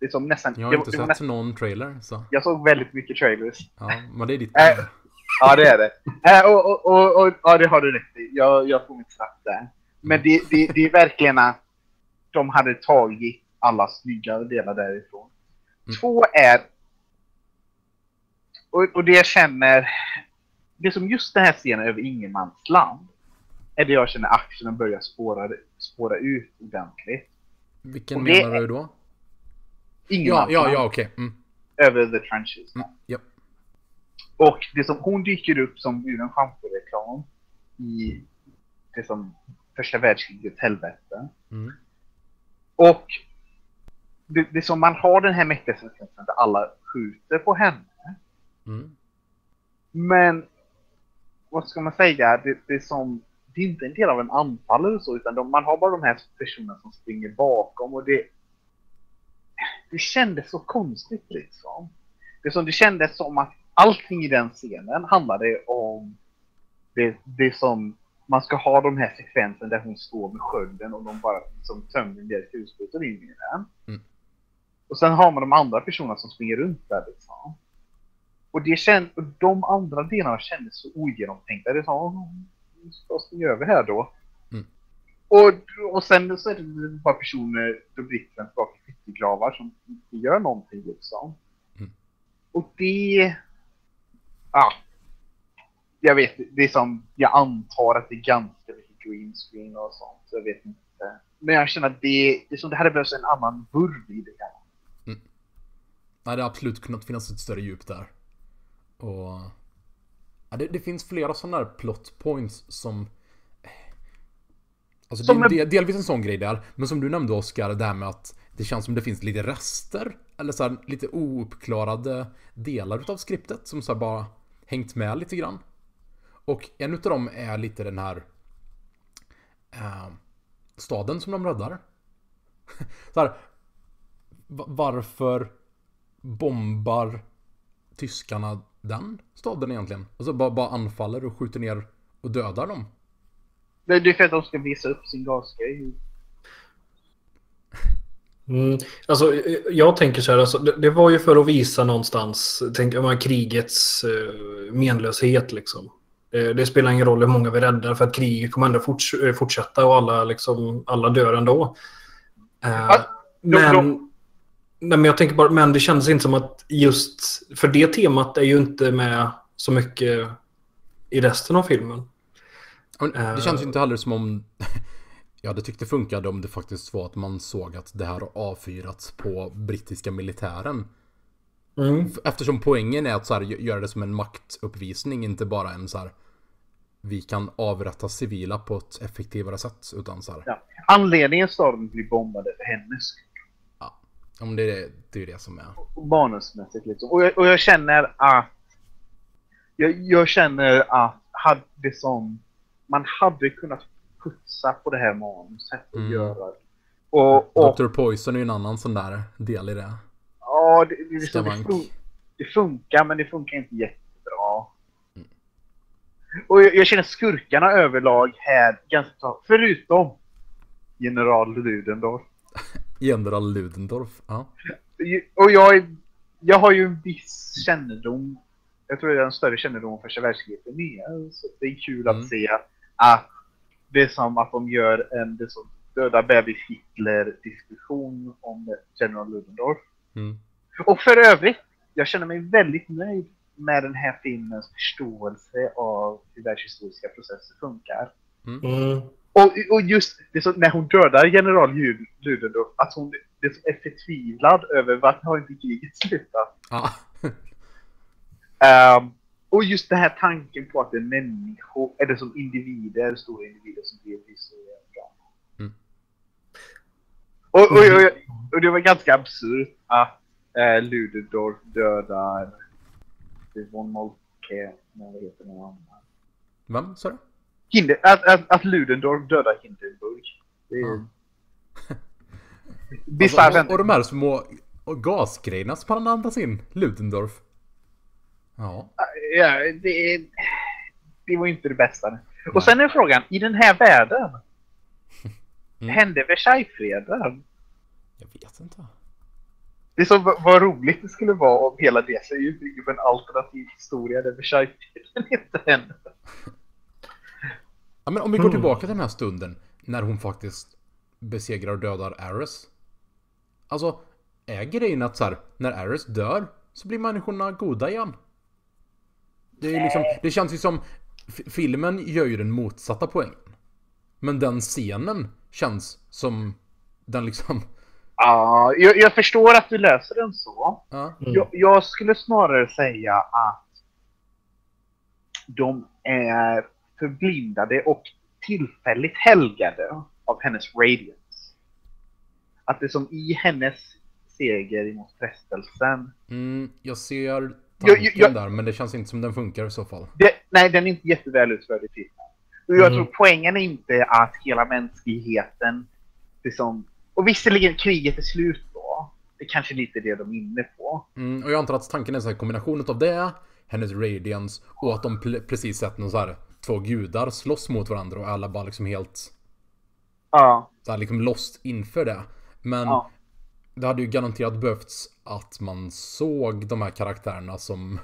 Det är som nästan, Jag har det- inte det sett nästan, någon trailer, så jag såg väldigt mycket trailers. ja, men det är ditt Äh, Ja, det är det. Äh, och, och, och, och, ja, det har du rätt i. Jag, jag får mitt straff där. Men det, det, det är verkligen att de hade tagit alla snygga delar därifrån. Mm. Två är... Och, och det jag känner... Det som just den här scenen över ingenmansland är det jag känner actionen börjar spåra, spåra ut ordentligt. Vilken och det menar du då? Ja, Ingenmansland ja, ja, okej. Mm. över the trenches. Mm. Japp. Och det som hon dyker upp som ur en schamporeklam i det som första världskrigets helvete. Mm. Och det, det som man har den här mäktiga sekvensen där alla skjuter på henne. Mm. Men vad ska man säga? Det, det är som det är inte en del av en anfall eller så utan de, man har bara de här personerna som springer bakom och det det kändes så konstigt liksom. Det som det kändes som att allting i den scenen handlade om det, det som man ska ha de här sekvensen där hon står med skölden och de bara som tömmer deras kulsprutor in i den. Mm. Och sen har man de andra personerna som springer runt där liksom. Och, det känd, och de andra delarna kändes så ogenomtänkta. Det sa ska springa över här då. Mm. Och, och sen så är det par personer då Brittlen skakar skyttegravar som inte gör någonting liksom. Mm. Och det... Ja. Jag vet, det är som, jag antar att det är ganska mycket green screen och sånt. så Jag vet inte. Men jag känner att det, det är som det hade behövts en annan vurv i det här. Nej, det hade absolut kunnat finnas ett större djup där. Och... Ja, det, det finns flera sådana där plot points som... Alltså Som det är en- del, delvis en sån grej där, men som du nämnde Oskar, det här med att det känns som det finns lite rester, eller så här, lite ouppklarade delar utav skriptet som så bara hängt med lite grann. Och en utav dem är lite den här eh, staden som de räddar. (laughs) så här, va- varför bombar tyskarna den staden egentligen? Alltså bara, bara anfaller och skjuter ner och dödar dem. Det det är för att de ska visa upp sin gasgrej. Mm, alltså, jag tänker så här, alltså, det, det var ju för att visa någonstans tänk, menar, krigets eh, menlöshet. Liksom. Eh, det spelar ingen roll hur många vi räddar för att kriget kommer ändå forts eh, fortsätta och alla, liksom, alla dör ändå. Eh, då- men, då- nej, men jag tänker bara, men det kändes inte som att just, för det temat är ju inte med så mycket i resten av filmen. Men Det Eh. känns ju inte heller som om... Jag hade tyckt det funkade om det faktiskt var att man såg att det här har avfyrats på brittiska militären. Mm. Eftersom poängen är att så här, gö- göra det som en maktuppvisning, inte bara en så här... Vi kan avrätta civila på ett effektivare sätt, utan så här... Ja. Anledningen staden blir bombade för hennes. Ja, men det, är- det är ju det som är... manusmässigt liksom. Och jag, och jag känner att jag, jag känner att hade det som man hade kunnat putsa på det här manuset och Mm. göra och, och Dr. Poison är ju en annan sån där del i det. ja, det, det, det, det, fun, det funkar men det funkar inte jättebra. Och jag, jag känner skurkarna överlag här ganska förutom General Ludendorff. (laughs) General Ludendorff, ja. Och jag, jag har ju en viss kännedom. Jag tror jag har en större kännedom om första världskriget än. Så det är kul Mm. att se att det är som att de gör en det som döda bebis Hitler-diskussion om General Ludendorff. Mm. Och för övrigt, jag känner mig väldigt nöjd med den här filmens förståelse av hur världshistoriska processer funkar. Mm. Och, och just det så, när hon dödar general Ludendorff, att hon det som är förtvivlad över varför har inte kriget slutat? Ja. Ehm, och just den här tanken på att det är människor, eller som individer, stora individer som blir så bra. Mm. Och, och, och, och det var ganska absurt att eh, Ludendorff dödar von Moltke, vad heter den andra? Vem sa du? Hinder, att, att, att Ludendorff dödar Hindenburg. Det är... Bisarrt Alltså, ändå. och de här små gasgrejerna som han andas in. Ludendorff. Ja. Ja, det, det var inte det bästa. Och sen är frågan, i den här världen, (laughs) Mm. hände Versaillesfreden? Jag vet inte. Det är så vad roligt det skulle vara om hela ut bygger på en alternativ historia där Versaillesfreden (laughs) inte hände. Ja, men om vi går Mm. tillbaka till den här stunden när hon faktiskt besegrar och dödar Ares. Alltså, är grejen att så här, när Ares dör så blir människorna goda igen? Det, är liksom, det känns ju som... Filmen gör ju den motsatta poängen. Men den scenen känns som den liksom... (laughs) Ja, jag, jag förstår att du löser den så. Mm. Jag, jag skulle snarare säga att de är förblindade och tillfälligt helgade av hennes radiance. Att det som i hennes seger mot frestelsen. Mm, jag ser tanken jag- där, men det känns inte som den funkar i så fall. Det, nej, den är inte jätteväl utförd i filmen. Och jag Mm. tror poängen är inte att hela mänskligheten, liksom, och visserligen kriget är slut då. Det är kanske lite det de är inne på. Mm, och jag antar att tanken är så här kombinationen av det, hennes radiance och att de precis sett någon så här två gudar slåss mot varandra och alla bara liksom helt Ja. så här liksom lost inför det. Men Ja. det hade ju garanterat behövts att man såg de här karaktärerna som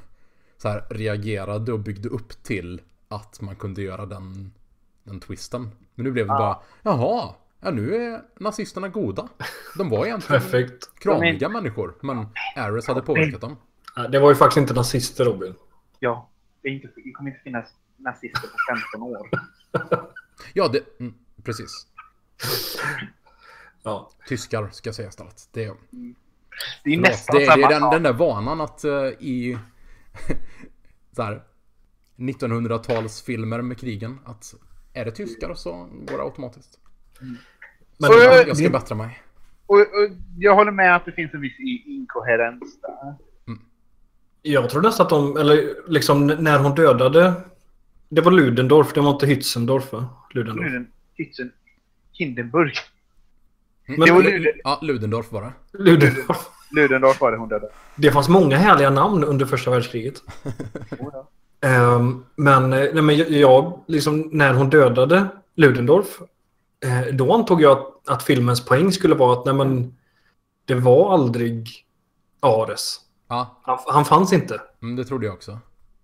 så här reagerade och byggde upp till att man kunde göra den, den twisten. Men nu blev det bara, jaha, ja nu är nazisterna goda. De var egentligen Perfekt. kramiga människor, men Ares hade påverkat dem. Ja, Det var ju faktiskt inte nazister Robin. Ja. Det, är inte, det kommer inte finnas nazister på 15 år. (laughs) Ja, det, mm, precis. Ja. Tyskar ska jag säga istället. Det, Det är förlåt, nästan det, det samma är den, den där vanan att eh, i (laughs) så här 1900-talsfilmer med krigen att är det tyskar så går det automatiskt. Men Och- Jag, jag ska det- bättra mig. Och, och jag håller med att det finns en viss i- inkoherens där. jag tror nästan att de, eller liksom när hon dödade, det var Ludendorff, det var inte Hützendorf va? Ludendorff. den Hitzen Hindenburg. Mm. Men- Det var Luden- Ja, Ludendorff var det. Ludendorff. Ludendorff var det hon dödade. Det fanns många härliga namn under första världskriget. Oh, ja. Ehm, men, eh, nej, men jag- jag, liksom, när hon dödade Ludendorff, eh, då antog jag att, att filmens poäng skulle vara att nej, men, det var aldrig Ares. Ja, Han, han fanns inte. mm, det trodde jag också.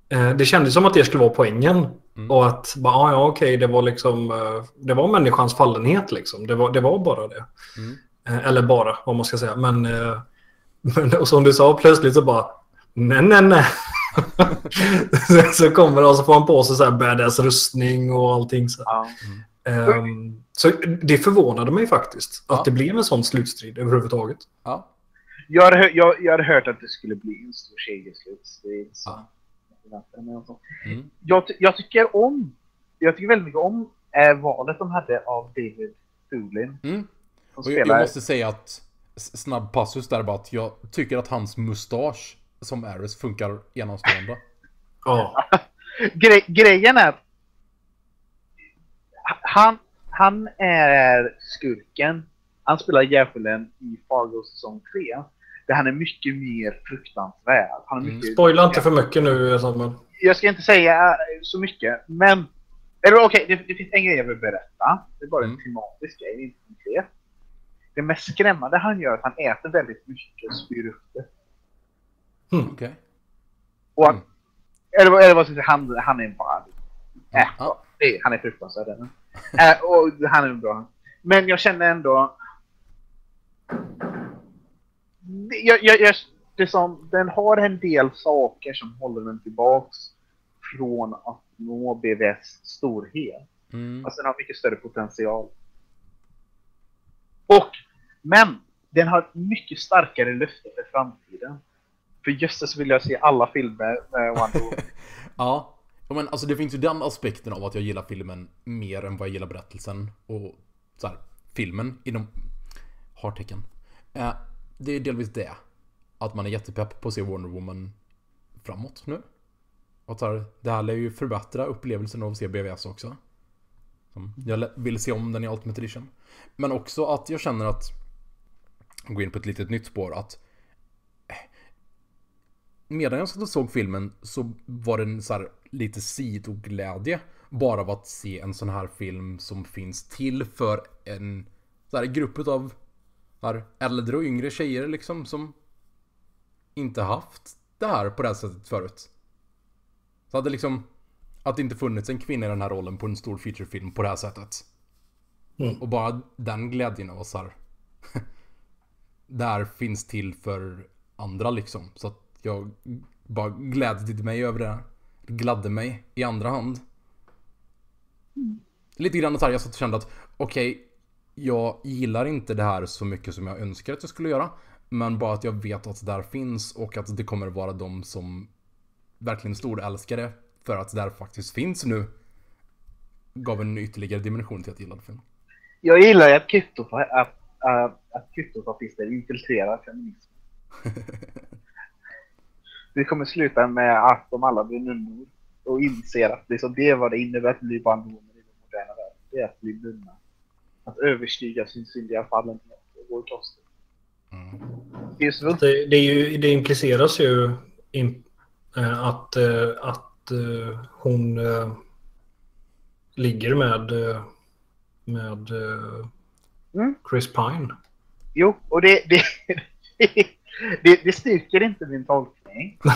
Eh, det kändes som att det skulle vara poängen. Mm. Och att, bara, ah, ja okej, det var liksom, eh, det var människans fallenhet liksom. Det var, det var bara det. Mm. Eh, eller bara, vad man ska säga. Men, eh, (laughs) men och som du sa, plötsligt så bara, nej, nej, nej. så, (laughs) så kommer det och så får han på sig så här badass rustning och allting. Så, Ja. Ehm, så det förvånade mig faktiskt. Ja. Att det blev en sån slutstrid överhuvudtaget. Ja, Jag, hade, jag, jag hade hört att det skulle bli en stor kedjeslutstrid. så Ja. Något sånt. mm. Jag, jag tycker om, jag tycker väldigt mycket om eh, valet de hade av David Thulin. Mm. Och jag, jag spelar... måste säga att snabb passus där bara att jag tycker att hans mustasch som Ares funkar enastående. (laughs) Ja. (laughs) Gre grejen är han, han är skurken. Han spelar djävulen i Fargo säsong 3. Där han är mycket mer fruktansvärd. Han är Mm. mycket, Spoila inte för mycket nu Samuel. Jag ska inte säga eh, så mycket, men... Eller okej, det, det finns en grej jag vill berätta. Det är bara en Mm. tematisk grej, inte konkret. Det mest skrämmande han gör är att han äter väldigt mycket och spyr upp det. Okej. Och han, Mm. eller, eller vad ska jag säga, han, han är bara... Äh, Ja. det, är- han är fruktansvärd. Äh, och han är bra. Men jag känner ändå... Jag, jag, jag, det som, den har en del saker som håller den tillbaks från att nå BVS storhet. Mm. Alltså den har mycket större potential. Och, men, den har mycket starkare löfte för framtiden. För jösses vill jag se alla filmer med Wonder Woman. (laughs) Ja, Ja, men alltså det finns ju den aspekten av att jag gillar filmen mer än vad jag gillar berättelsen. Och så här, filmen inom hartecken. Eh, det är delvis det. Att man är jättepepp på att se Wonder Woman framåt nu. Och så här, det här lär ju förbättra upplevelsen av att se BVS också. Jag vill se om den i Ultimate Edition. Men också att jag känner att, gå in på ett litet nytt spår, att eh, medan jag satt och såg filmen så var det så här lite sidoglädje bara av att se en sån här film som finns till för en så här, grupp av här, äldre och yngre tjejer liksom som inte haft det här på det här sättet förut. Så hade liksom att det inte funnits en kvinna i den här rollen på en stor featurefilm på det här sättet. Mm. Och bara den glädjen av så här. (laughs) där finns till för andra liksom. Så att jag bara glädde mig över det. Det gladde mig i andra hand. Mm. Lite grann så här, jag satt och kände att okej, okay, jag gillar inte det här så mycket som jag önskar att jag skulle göra. Men bara att jag vet att det där finns och att det kommer vara de som verkligen storälskar det. För att det där faktiskt finns nu. Gav en ytterligare dimension till att gilla filmen. Jag gillar ju att krypto, att, att, att kryptopartister infiltrerar feminism. (laughs) det kommer sluta med att de alla blir nunnor och inser att liksom det är vad det innebär att bli barndomar i den moderna världen. Det är att bli nunna. Att överstiga sin syndiga fallenhet och i kloster. Mm. Det, det, är ju, det impliceras ju in, äh, att, äh, att äh, hon ligger med, med mm. Chris Pine. Jo, och det, det, (laughs) det, det styrker inte min tolkning (laughs)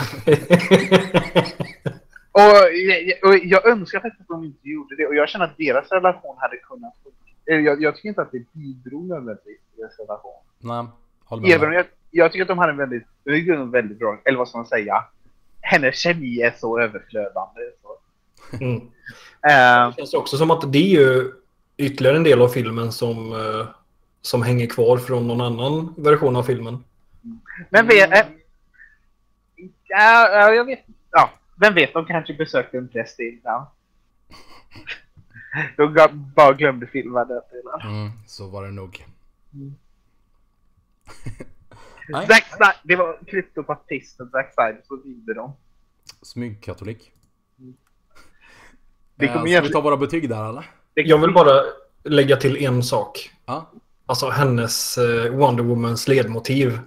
och, och jag önskar faktiskt att de inte gjorde det. Och jag känner att deras relation hade kunnat... Jag, jag tycker inte att det bidrog nödvändigtvis till deras relation. Nej, håll med. Även om jag, jag tycker att de hade en väldigt, väldigt bra, eller vad ska man säga? Hennes kemi är så överflödande. Så. Mm. Uh, (laughs) det känns också som att det är ju ytterligare en del av filmen som, uh, som hänger kvar från någon annan version av filmen. Men vet, mm. Ja, jag vet Ja, vem vet, de kanske besökte en präst innan. De bara glömde filma det. Mm, så var det nog. Mm. Zack Snyder, det var kryptopatisten Zack Snyder så ringde de. Smygkatolik. Mm. Det kommer äh, ska vi ta våra betyg där eller? Jag vill bara lägga till en sak. Ja. Alltså hennes uh, Wonder Womans ledmotiv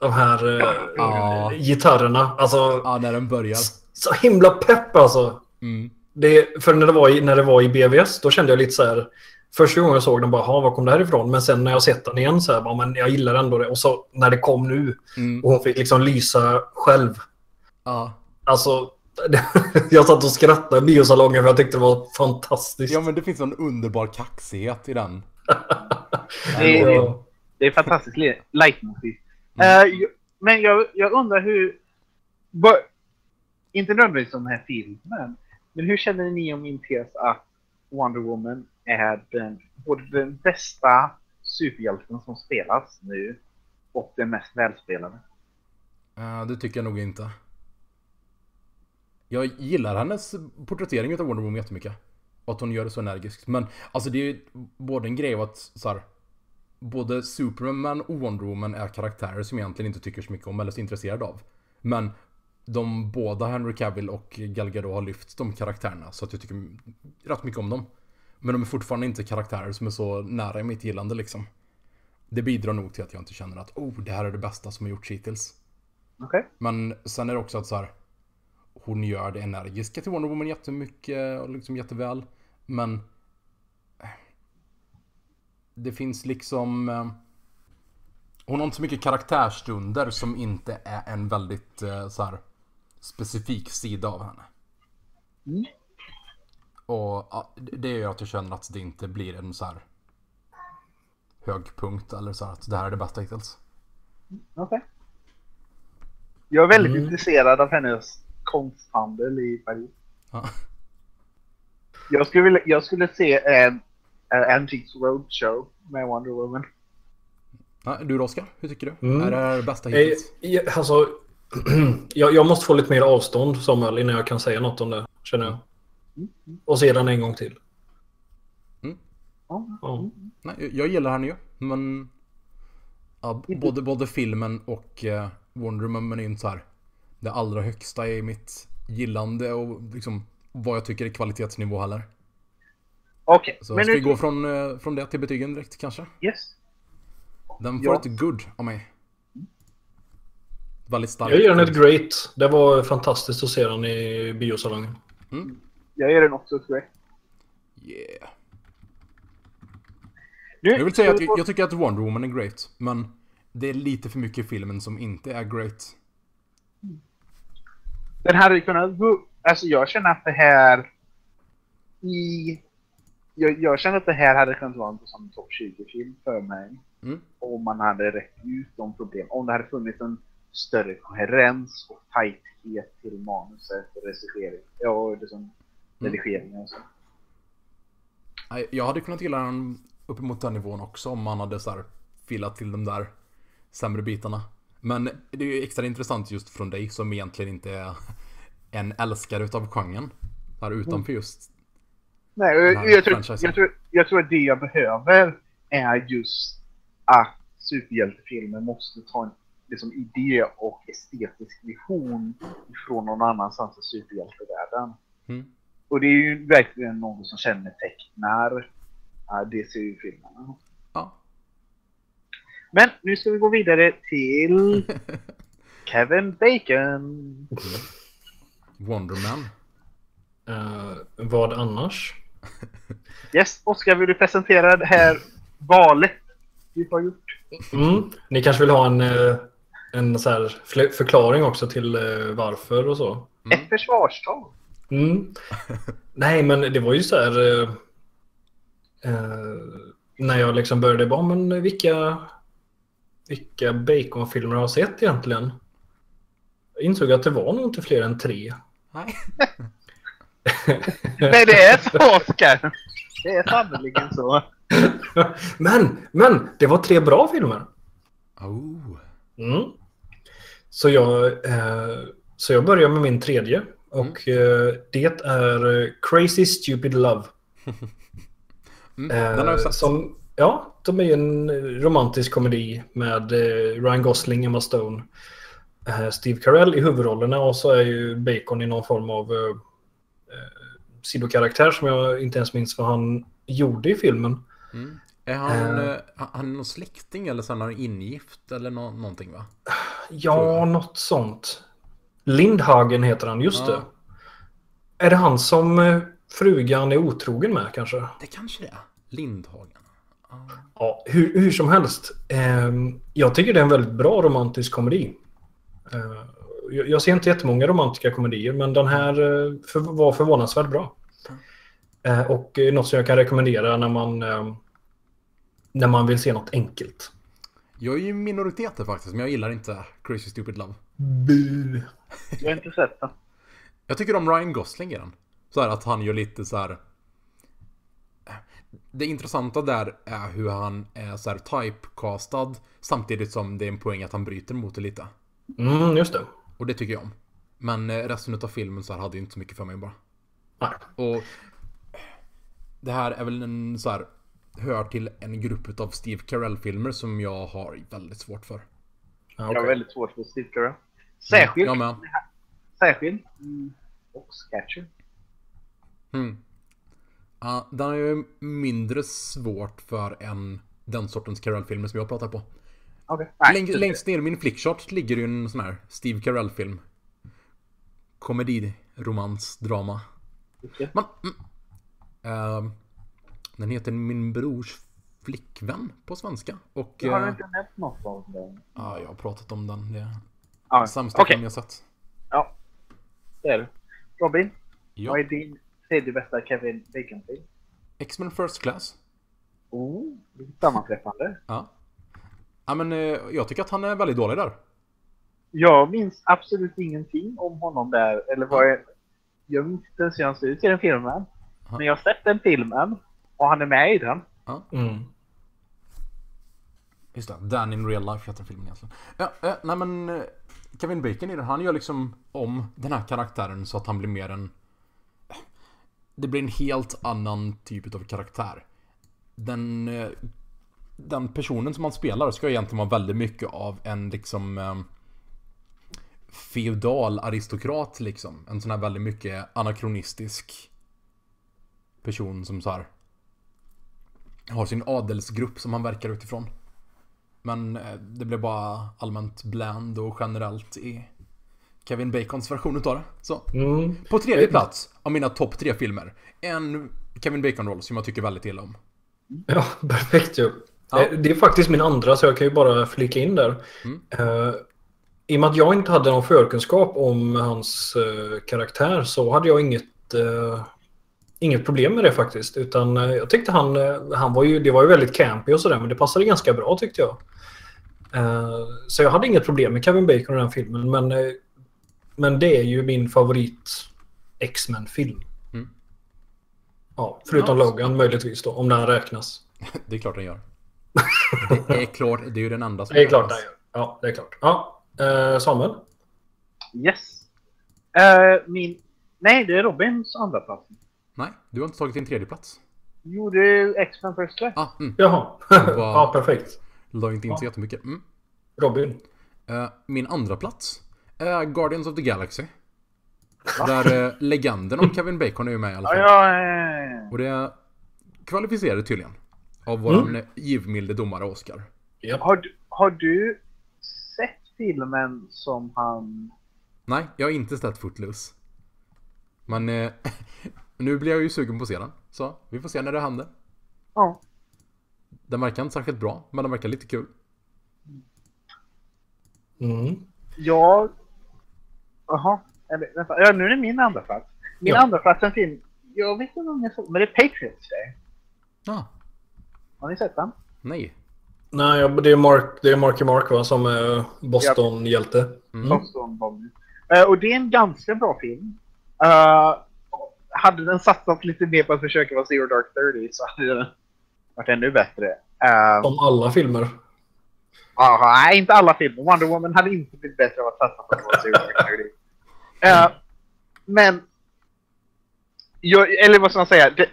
de här eh, ja. gitarrerna. Alltså, ja, när den börjar. Så himla pepp alltså. Mm. Det, för när det, var i, när det var i BVS, då kände jag lite så här... Första gången jag såg den bara, var kom det här ifrån? Men sen när jag sett den igen så här, bara, men jag gillar ändå det. Och så när det kom nu mm. och hon fick liksom lysa själv. Ja. Alltså, (laughs) jag satt och skrattade i biosalongen för jag tyckte det var fantastiskt. Ja, men det finns en underbar kaxighet i den. (laughs) det, är, det är fantastiskt (laughs) leitmotiv. Mm. Uh, men jag, jag undrar hur... But, inte nödvändigtvis om den här filmen, men hur känner ni om min tes att Wonder Woman är den, både den bästa superhjälten som spelas nu och den mest välspelade? Uh, det tycker jag nog inte. Jag gillar hennes porträttering av Wonder Woman jättemycket. Och att hon gör det så energiskt. Men alltså det är ju både en grej av att så här, både Superman och Wonder Woman är karaktärer som jag egentligen inte tycker så mycket om eller så intresserad av. Men de båda, Henry Cavill och Gal Gadot, har lyft de karaktärerna så att jag tycker rätt mycket om dem. Men de är fortfarande inte karaktärer som är så nära i mitt gillande liksom. Det bidrar nog till att jag inte känner att oh, det här är det bästa som har gjorts hittills. Okay. Men sen är det också att så här, hon gör det energiska till Wonder Woman jättemycket och liksom jätteväl. Men det finns liksom... Eh, hon har inte så mycket karaktärstunder som inte är en väldigt eh, så här, specifik sida av henne. Mm. Och det gör att jag känner att det inte blir en så här högpunkt eller så här att det här är det bästa hittills. Okej. Okay. Jag är väldigt mm. intresserad av hennes konsthandel i Paris. Ja. (laughs) Jag skulle, vilja, jag skulle se en uh, Antiques Roadshow med Wonder Woman. Ja, du då, Oskar? Hur tycker du? Mm. Är det här bästa Eh, hittills? Alltså, (clears throat) jag, jag måste få lite mer avstånd Samuel innan jag kan säga något om det, känner jag. Och se den en gång till. Ja. Ja. Nej, jag- gillar den ju, men... Ja, b- både, både filmen och uh, Wonder Woman är ju inte så här det allra högsta i mitt gillande och liksom vad jag tycker är kvalitetsnivå heller. Okej, Så men ska vi nu... gå från, eh, från det till betygen direkt kanske? Yes. Den får Ja. ett good av mig. Väldigt starkt. Jag ger den ett great. Det var fantastiskt att se den i biosalongen. Jag ger den också ett great. Yeah. Nu, Jag vill säga att jag, jag tycker att Wonder Woman är great, men det är lite för mycket i filmen som inte är great. Den hade kunnat gå... Alltså jag känner att det här... I... Jag, jag känner att det här hade kunnat vara en sån topp 20-film för mig. Mm. Om man hade rätt ut de problem. Om det hade funnits en större koherens och tajthet till manuset och regissering. Ja, och liksom redigeringen och så. Jag hade kunnat gilla den uppemot den nivån också om man hade så här filat till de där sämre bitarna. Men det är ju extra intressant just från dig som egentligen inte är (laughs) en älskare utav genren. Här utanför just. Nej, jag, tror, jag, tror, jag tror att det jag behöver är just att superhjältefilmer måste ta en liksom, idé och estetisk vision från någon annanstans i superhjältevärlden. Mm. Och det är ju verkligen något som kännetecknar uh, DCU-filmerna. Ja. Men nu ska vi gå vidare till (laughs) Kevin Bacon. Wonderman. Eh, vad annars? (laughs) Yes, Oskar vill du presentera det här valet vi har gjort? Mm. Ni kanske vill ha en, eh, en så här förklaring också till eh, varför och så? Mm. Ett försvarstal. Mm. (laughs) Nej, men det var ju så här... Eh, eh, när jag liksom började bara, men vilka, vilka Bacon-filmer har jag sett egentligen? Jag insåg att det var nog inte fler än tre. Nej. (laughs) Nej, det är så Oskar! Det är sannerligen så. (laughs) men, men, det var tre bra filmer. Oh. Mm. Så, jag, eh, så jag börjar med min tredje. Och eh, det är Crazy Stupid Love. (laughs) Mm. Eh. Som, ja, de är ju en romantisk komedi med eh, Ryan Gosling, Emma Stone, eh, Steve Carell i huvudrollerna och så är ju Bacon i någon form av eh, eh, sidokaraktär som jag inte ens minns vad han gjorde i filmen. Mm. Är han, eh, han är någon släkting eller så är han ingift eller nå- någonting va? (sighs) Ja, något sånt. Lindhagen heter han, just Ja. det. Är det han som eh, frugan är otrogen med kanske? Det kanske det är. Lindhagen. Ja. Ja, hur, hur som helst. ehm, jag tycker det är en väldigt bra romantisk komedi. Eh, jag, jag ser inte jättemånga romantiska komedier, men den här eh, för, var förvånansvärt bra. Och något som jag kan rekommendera när man, eh, när man vill se något enkelt. Jag är ju minoriteter faktiskt, men jag gillar inte Crazy Stupid Love. Bu. Jag har inte sett den. Jag tycker om Ryan Gosling i den. Så här att han gör lite så här. Det intressanta där är hur han är så här typecastad samtidigt som det är en poäng att han bryter mot det lite. Mm, just det. Och det tycker jag om. Men eh, resten av filmen så här hade ju inte så mycket för mig bara. Nej. Och det här är väl en så här hör till en grupp av Steve Carell-filmer som jag har väldigt svårt för. Ja, Jag okej. har väldigt svårt för Steve Carell. Särskilt, Jag med. särskilt i Foxcatcher. Mm. Ja, den är ju mindre svårt för än den sortens Carell-filmer som jag pratar på. Okej. Läng, längst ner i min flickchart ligger ju en sån här Steve Carell-film. Komedi, romans, drama. Okej. Men, mm, ehm, den heter Min brors flickvän på svenska. Och Jag har eh, inte nämnt något av den. ja, jag har pratat om den. Det är Ja, den sämsta Okej, film jag sett. ja. Det är det. Robin, Ja. vad är din tredje bästa Kevin Bacon-film? X-Men First Class. Oh, sammanträffande. Ja. Ja men eh, jag tycker att han är väldigt dålig där. Jag minns absolut ingenting om honom där. Eller vad jag... Jag minns inte ens hur han ser ut i den filmen. Ja. Men jag har sett den filmen och han är med i den. Mm. Just det, Dan in real life heter filmen egentligen. Ja, eh, nej men eh, Kevin Bacon i den, han gör liksom om den här karaktären så att han blir mer en... Det blir en helt annan typ av karaktär. Den, eh, den personen som han spelar ska egentligen vara väldigt mycket av en liksom... Eh, feodal aristokrat liksom. En sån här väldigt mycket anakronistisk person som så här har sin adelsgrupp som han verkar utifrån. Men eh, det blev bara allmänt bland och generellt i Kevin Bacons version utav det. Så. Mm. På tredje plats av mina topp tre filmer. En Kevin Bacon-roll som jag tycker väldigt illa om. Ja, perfekt ju. Ja. Eh, Det är faktiskt min andra så jag kan ju bara flika in där. Mm. Eh, I och med att jag inte hade någon förkunskap om hans eh, karaktär så hade jag inget, eh, inget problem med det faktiskt. Utan eh, jag tyckte han, eh, han var ju, det var ju väldigt campy och sådär men det passade ganska bra tyckte jag. Eh, så jag hade inget problem med Kevin Bacon i den filmen men, men det är ju min favorit X-Men-film. Mm. Ja, förutom Ja. Logan möjligtvis då, om den räknas. (laughs) Det är klart den gör. Det är klart, det är ju den enda som Det är klart den gör. Ja, det är klart. Ja, Samuel? Yes. Eh, min... Nej, det är Robins andra plats. Nej, du har inte tagit din tredje plats. Jo, det är X-Men först. va? Ah, mm. Jaha. var- (laughs) ja, perfekt. La inte in så Ja. jättemycket. Mm. Robin? Eh, min andra plats är Guardians of the Galaxy. Där eh, legenden om (laughs) Kevin Bacon är ju med i alla Ja, fall. ja, eh, Och det är kvalificerat tydligen. Av våran mm. givmilde domare Oscar. Ja. har, du, har du sett filmen som han... Nej, jag har inte sett Footloose. Men eh, (laughs) nu blir jag ju sugen på att se den. Så vi får se när det händer. Ja. Den verkar inte särskilt bra, men den verkar lite kul. Mm. Jag... Jaha. Eller, vänta. Ja, nu är det min andra plats. Min Ja. andra plats är en film... Jag vet inte om jag såg men det är Patriots Day. Ah, Har ni sett den? nej. Nej, ja, det är, Mark, det är Marky Mark va, som är Boston-hjälte. Mm. Boston Bombay. Eh, och det är en ganska bra film. Eh, hade den satsat lite mer på att försöka vara Zero Dark Thirty så hade den varit ännu bättre. Uh, Som alla filmer. nej, inte alla filmer. Wonder Woman hade inte blivit bättre av att satsa på att vara Zero Dark Thirty. Eh, men... Jag, eller vad ska man säga? Det,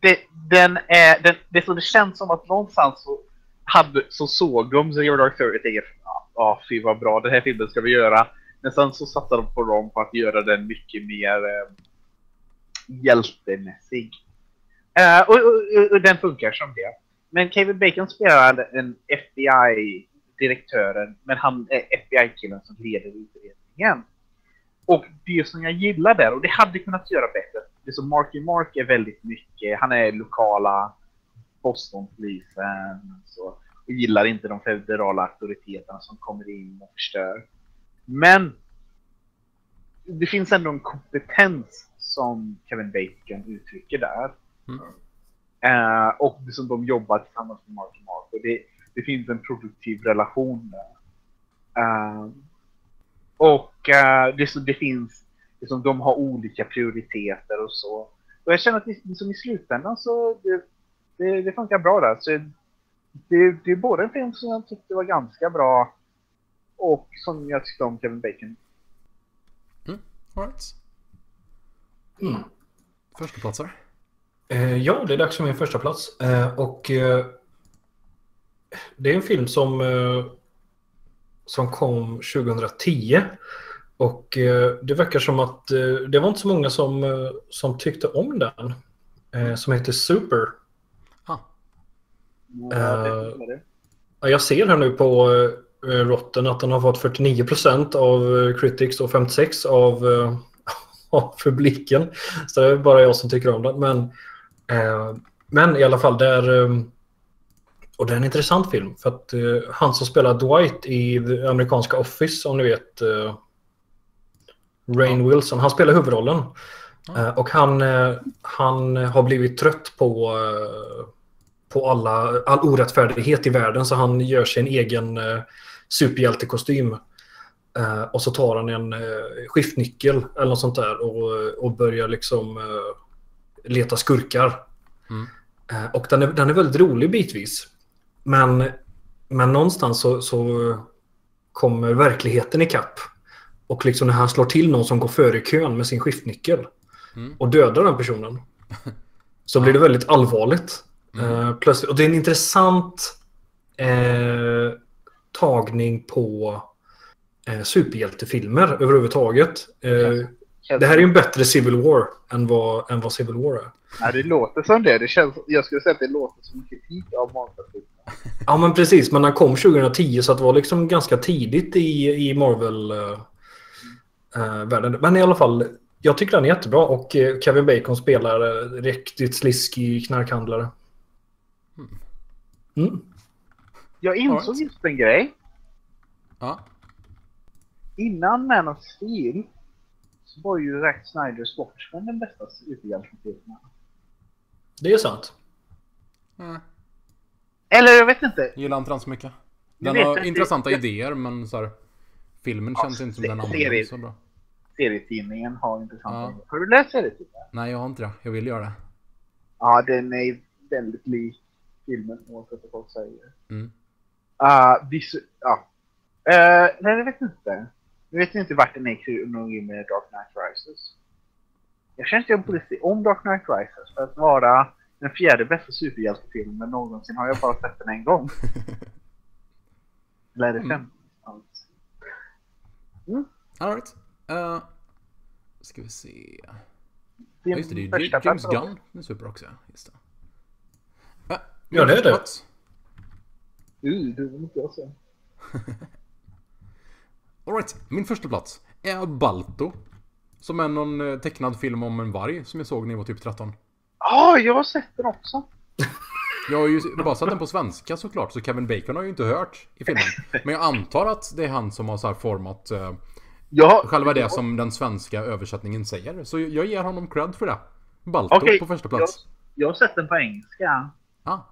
det, den är, den, det, så det känns som att någonstans så, hade, så såg de Zero Dark Thirty och tänkte ja, ah, fy vad bra, den här filmen ska vi göra. Men sen så satsade de på dem på att göra den mycket mer eh, hjältemässig. Uh, eh, och, och, och, och den funkar som det. Men Kevin Bacon spelar en FBI-direktören, men han är FBI-killen som leder utredningen. Och det som jag gillar där, och det hade kunnat göra bättre, det som Marky Mark är väldigt mycket, han är lokala Boston-polisen och gillar inte de federala auktoriteterna som kommer in och förstör. Men det finns ändå en kompetens som Kevin Bacon uttrycker där. Mm. Eh, och som de jobbar tillsammans med Mark och Mark. Och det, det finns en produktiv relation där. Eh, och eh, det, så det finns, det som de har olika prioriteter och så. Och jag känner att det, som i slutändan så det, det, det funkar bra där. Så det, det är både en film som jag tyckte var ganska bra och som jag tyckte om Kevin Bacon. All right. Mm. Första platser. Eh, ja, det är dags för min första plats. Eh, och eh, det är en film som, eh, som kom 2010. Och eh, det verkar som att eh, det var inte så många som, eh, som tyckte om den. Eh, som heter Super. Ah, Ja, Jag ser här nu på eh, Rotten att den har fått 49% av eh, critics och 56% av, eh, av publiken. Så det är bara jag som tycker om den. Men, eh, men i alla fall, det är, eh, och det är en intressant film. För att eh, han som spelar Dwight i det amerikanska Office, om ni vet, eh, Rain Wilson, han spelar huvudrollen. Ja. Eh, och han, eh, han har blivit trött på eh, på alla, all orättfärdighet i världen så han gör sin egen eh, superhjältekostym. Eh, och så tar han en eh, skiftnyckel eller något sånt där och, och börjar liksom eh, leta skurkar. Mm. Eh, och den är, den är väldigt rolig bitvis. Men, men någonstans så, så kommer verkligheten ikapp. Och liksom när han slår till någon som går före kön med sin skiftnyckel Mm. och dödar den personen. (laughs) Så blir det väldigt allvarligt. Mm. Eh, plötsligt. Och det är en intressant eh, tagning på eh, superhjältefilmer överhuvudtaget. Eh, det här är ju en bättre Civil War än vad, än vad Civil War är. Ja, det låter som det. det känns, jag skulle säga att det låter som en kritik av Marvel. Ja men precis, men den kom 2010 så det var liksom ganska tidigt i, i Marvel-världen. men i alla fall, jag tycker den är jättebra och eh, Kevin Bacon spelar uh, riktigt sliskig knarkhandlare. Mm. Jag insåg just en grej. Ja. Innan Man of Steel så var ju Zack Snyders Watchmen den bästa superhjältefilmen. Det är sant. Eh, Eller jag vet inte. gillar inte den så mycket. Den har det- intressanta jag- idéer men så här, filmen Ja, känns inte som den använder så bra. Serietidningen har intressanta Ja. grejer. Har du läst serietidningen? Nej, jag har inte det. Jag vill göra det. Ja, den är väldigt lik filmen oavsett vad folk säger. Mm. Uh, visu- ja. Uh, nej, jag vet inte. Jag vet inte vart den är i kronologi med Dark Knight Rises. Jag känner inte jag borde se om Dark Knight Rises för att vara den fjärde bästa superhjältefilmen någonsin har jag bara sett den en gång. Eller är det Mm. fem? Allt. Alright. Uh, ska vi se. Ja, just det, det är ju James? Gunn. Det är super också. Just det. Ja, Ja, det är det. Uh, du vill inte jag säga. (laughs) Alright, min första plats är Balto. Som är någon eh, tecknad film om en varg som jag såg när jag var typ 13. Ja, jag har sett den också. (laughs) Jag har ju bara sett den på svenska såklart, så Kevin Bacon har jag ju inte hört i filmen. Men jag antar att det är han som har så här format eh, Ja, själva det som den svenska översättningen säger. Så jag ger honom cred för det. Balto Okej, på första jag, plats. jag har sett den på engelska. Ja.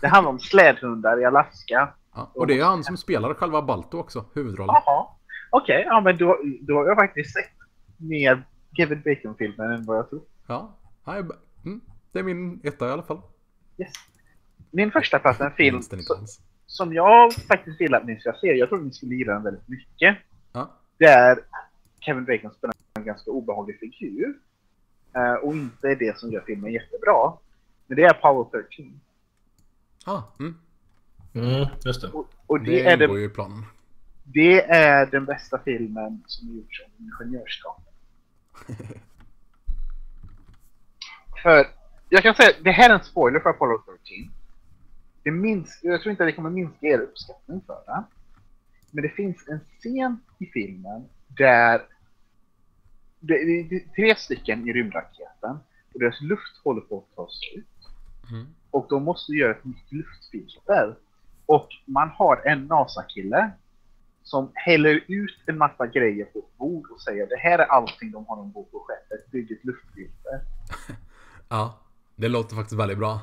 Det handlar om slädhundar i Alaska. Ja. Och det är han som spelar själva Balto också, huvudrollen. Jaha. Okej, ja men då, då har jag faktiskt sett mer Kevin Bacon-filmer än vad jag tror. Ja, jag- mm. det är min etta i alla fall. Yes. Min första plats är en film som, som jag faktiskt vill att ni ska se. Jag tror ni skulle gilla den väldigt mycket. Ja. Där Kevin Bacon spelar en ganska obehaglig figur. eh, och inte är det som gör filmen jättebra. Men det är Power 13. Ah, mm. Mm, just det. Och, och det, Det är ingår det, ju i planen. det är den bästa filmen som gjorts om ingenjörskap. (laughs) För jag kan säga, det här är en spoiler för Apollo 13. Det minst, jag tror inte att det kommer minska er uppskattning för det. Men det finns en scen i filmen där det är tre stycken i rymdraketen och deras luft håller på att ta slut. Mm. Och de måste göra ett nytt luftfilter. Och man har en NASA-kille som häller ut en massa grejer på ett bord och säger det här är allting de har ombord på skeppet, bygg ett luftfilter. (laughs) Ja, det låter faktiskt väldigt bra.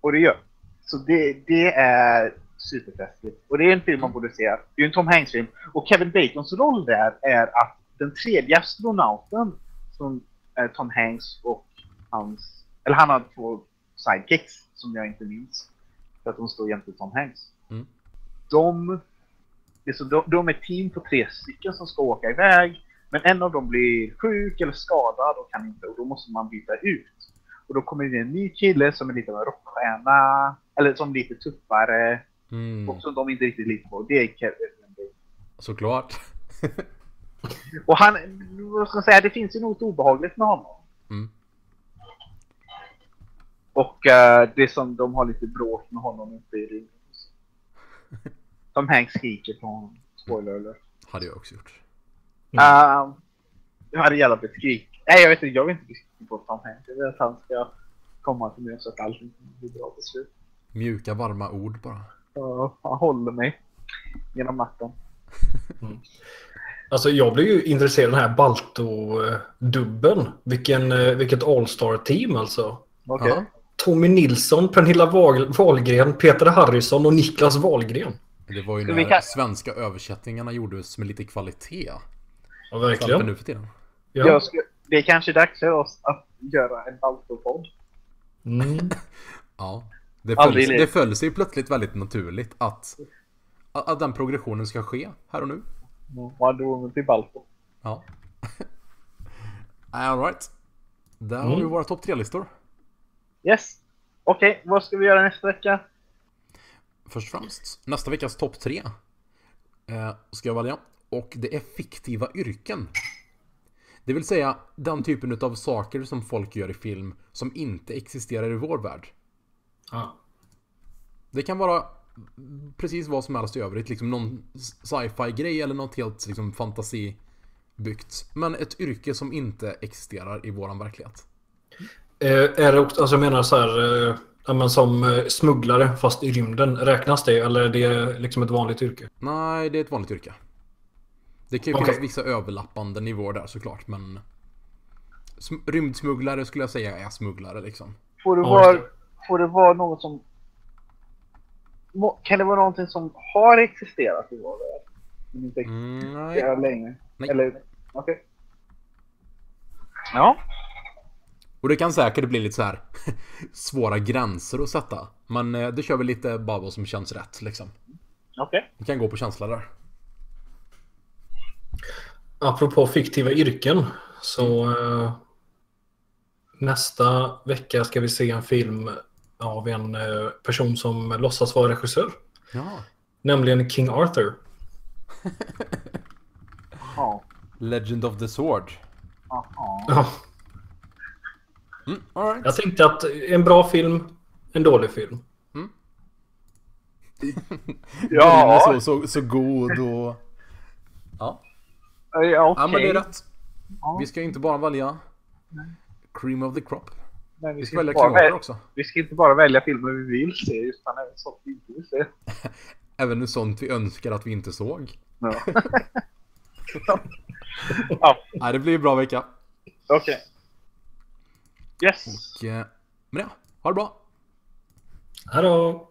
Och det gör. Så det, det är superfestligt. Och det är en film man borde se. Det är en Tom Hanks-film. Och Kevin Bacons roll där är att den tredje astronauten som är Tom Hanks och hans... Eller han har två sidekicks som jag inte minns. För att de står jämte Tom Hanks. Mm. De, så, de, de är ett team på tre stycken som ska åka iväg. Men en av dem blir sjuk eller skadad och kan inte och då måste man byta ut. Och då kommer det en ny kille som är lite av en rockstjärna. Eller som är lite tuffare. Mm. Och som de inte riktigt litar på. Det är Kevin Bacon. Såklart. Och han, vad ska jag säga, det finns ju något obehagligt med honom. Mm. Och eh, det som de har lite bråk med honom ute i rymden. Tom (laughs) Hanks skriker på honom. Spoiler alert. Hade jag också gjort. Mm. Uh, jag hade gärna blivit skrik. Nej, jag vet inte. Jag vill inte bli skriken på Tom Hanks. Jag vill att han ska komma till mig så att allting kommer bli bra till slut. Mjuka, varma ord bara. Så han håller mig genom natten. (laughs) Alltså jag blev ju intresserad av den här Balto-dubben. Vilken, eh, vilket All-Star-team alltså. Okej. Ja. Tommy Nilsson, Pernilla Wahl- Wahlgren, Peter Harrison och Niklas Wahlgren. Det var ju när vi ka- svenska översättningarna gjordes med lite kvalitet. Ja, verkligen. nu för tiden. Ja. Jag ska, det är kanske dags för oss att göra en Balto-podd. Mm. (laughs) Ja. Det föll, det föll sig plötsligt väldigt naturligt att, att, att den progressionen ska ske här och nu. Wonder Woman till Balto. Ja. (laughs) Alright. Där har vi våra topp tre-listor. Yes. Okej, vad ska vi göra nästa vecka? Först och främst, nästa veckas topp tre eh, ska jag välja. Och det är fiktiva yrken. Det vill säga den typen av saker som folk gör i film som inte existerar i vår värld. Ja. Det kan vara precis vad som helst i övrigt. Liksom någon sci-fi grej eller något helt liksom, fantasibyggt. Men ett yrke som inte existerar i våran verklighet. Eh, är det också, alltså jag menar så här, eh, ja, men som eh, smugglare fast i rymden. Räknas det eller är det liksom ett vanligt yrke? Nej, det är ett vanligt yrke. Det kan ju Okej. finnas vissa överlappande nivåer där såklart, men... sm- Rymdsmugglare skulle jag säga är smugglare liksom. Får det, vara, får det vara något som... Kan det vara någonting som har existerat i vår värld? Men inte Mm, existerar nej. Eller, okej. Ja. Och det kan säkert bli lite så här (laughs) svåra gränser att sätta. Men eh, det kör vi lite bara vad som känns rätt liksom. Okej. Vi kan gå på känsla där. Apropå fiktiva yrken så eh, nästa vecka ska vi se en film av en eh, person som låtsas vara regissör. Ja. Nämligen King Arthur. Ja. Legend of the Sword. Ja, Mm, all right. jag tänkte att en bra film, en dålig film. (laughs) Ja. Så, så, så god och... Ja. Ja, ja, men det är rätt. Ja. Vi ska inte bara välja cream of the crop. Men vi Vi ska, ska välja inte bara klimater välja, också. vi ska inte bara välja filmer vi vill se, utan även sånt vi inte vill se. (laughs) Även sånt vi önskar att vi inte såg. Ja. (laughs) ja, Nej, det blir en bra vecka. okej. Yes. Och, eh, men ja, ha det bra. Hallå!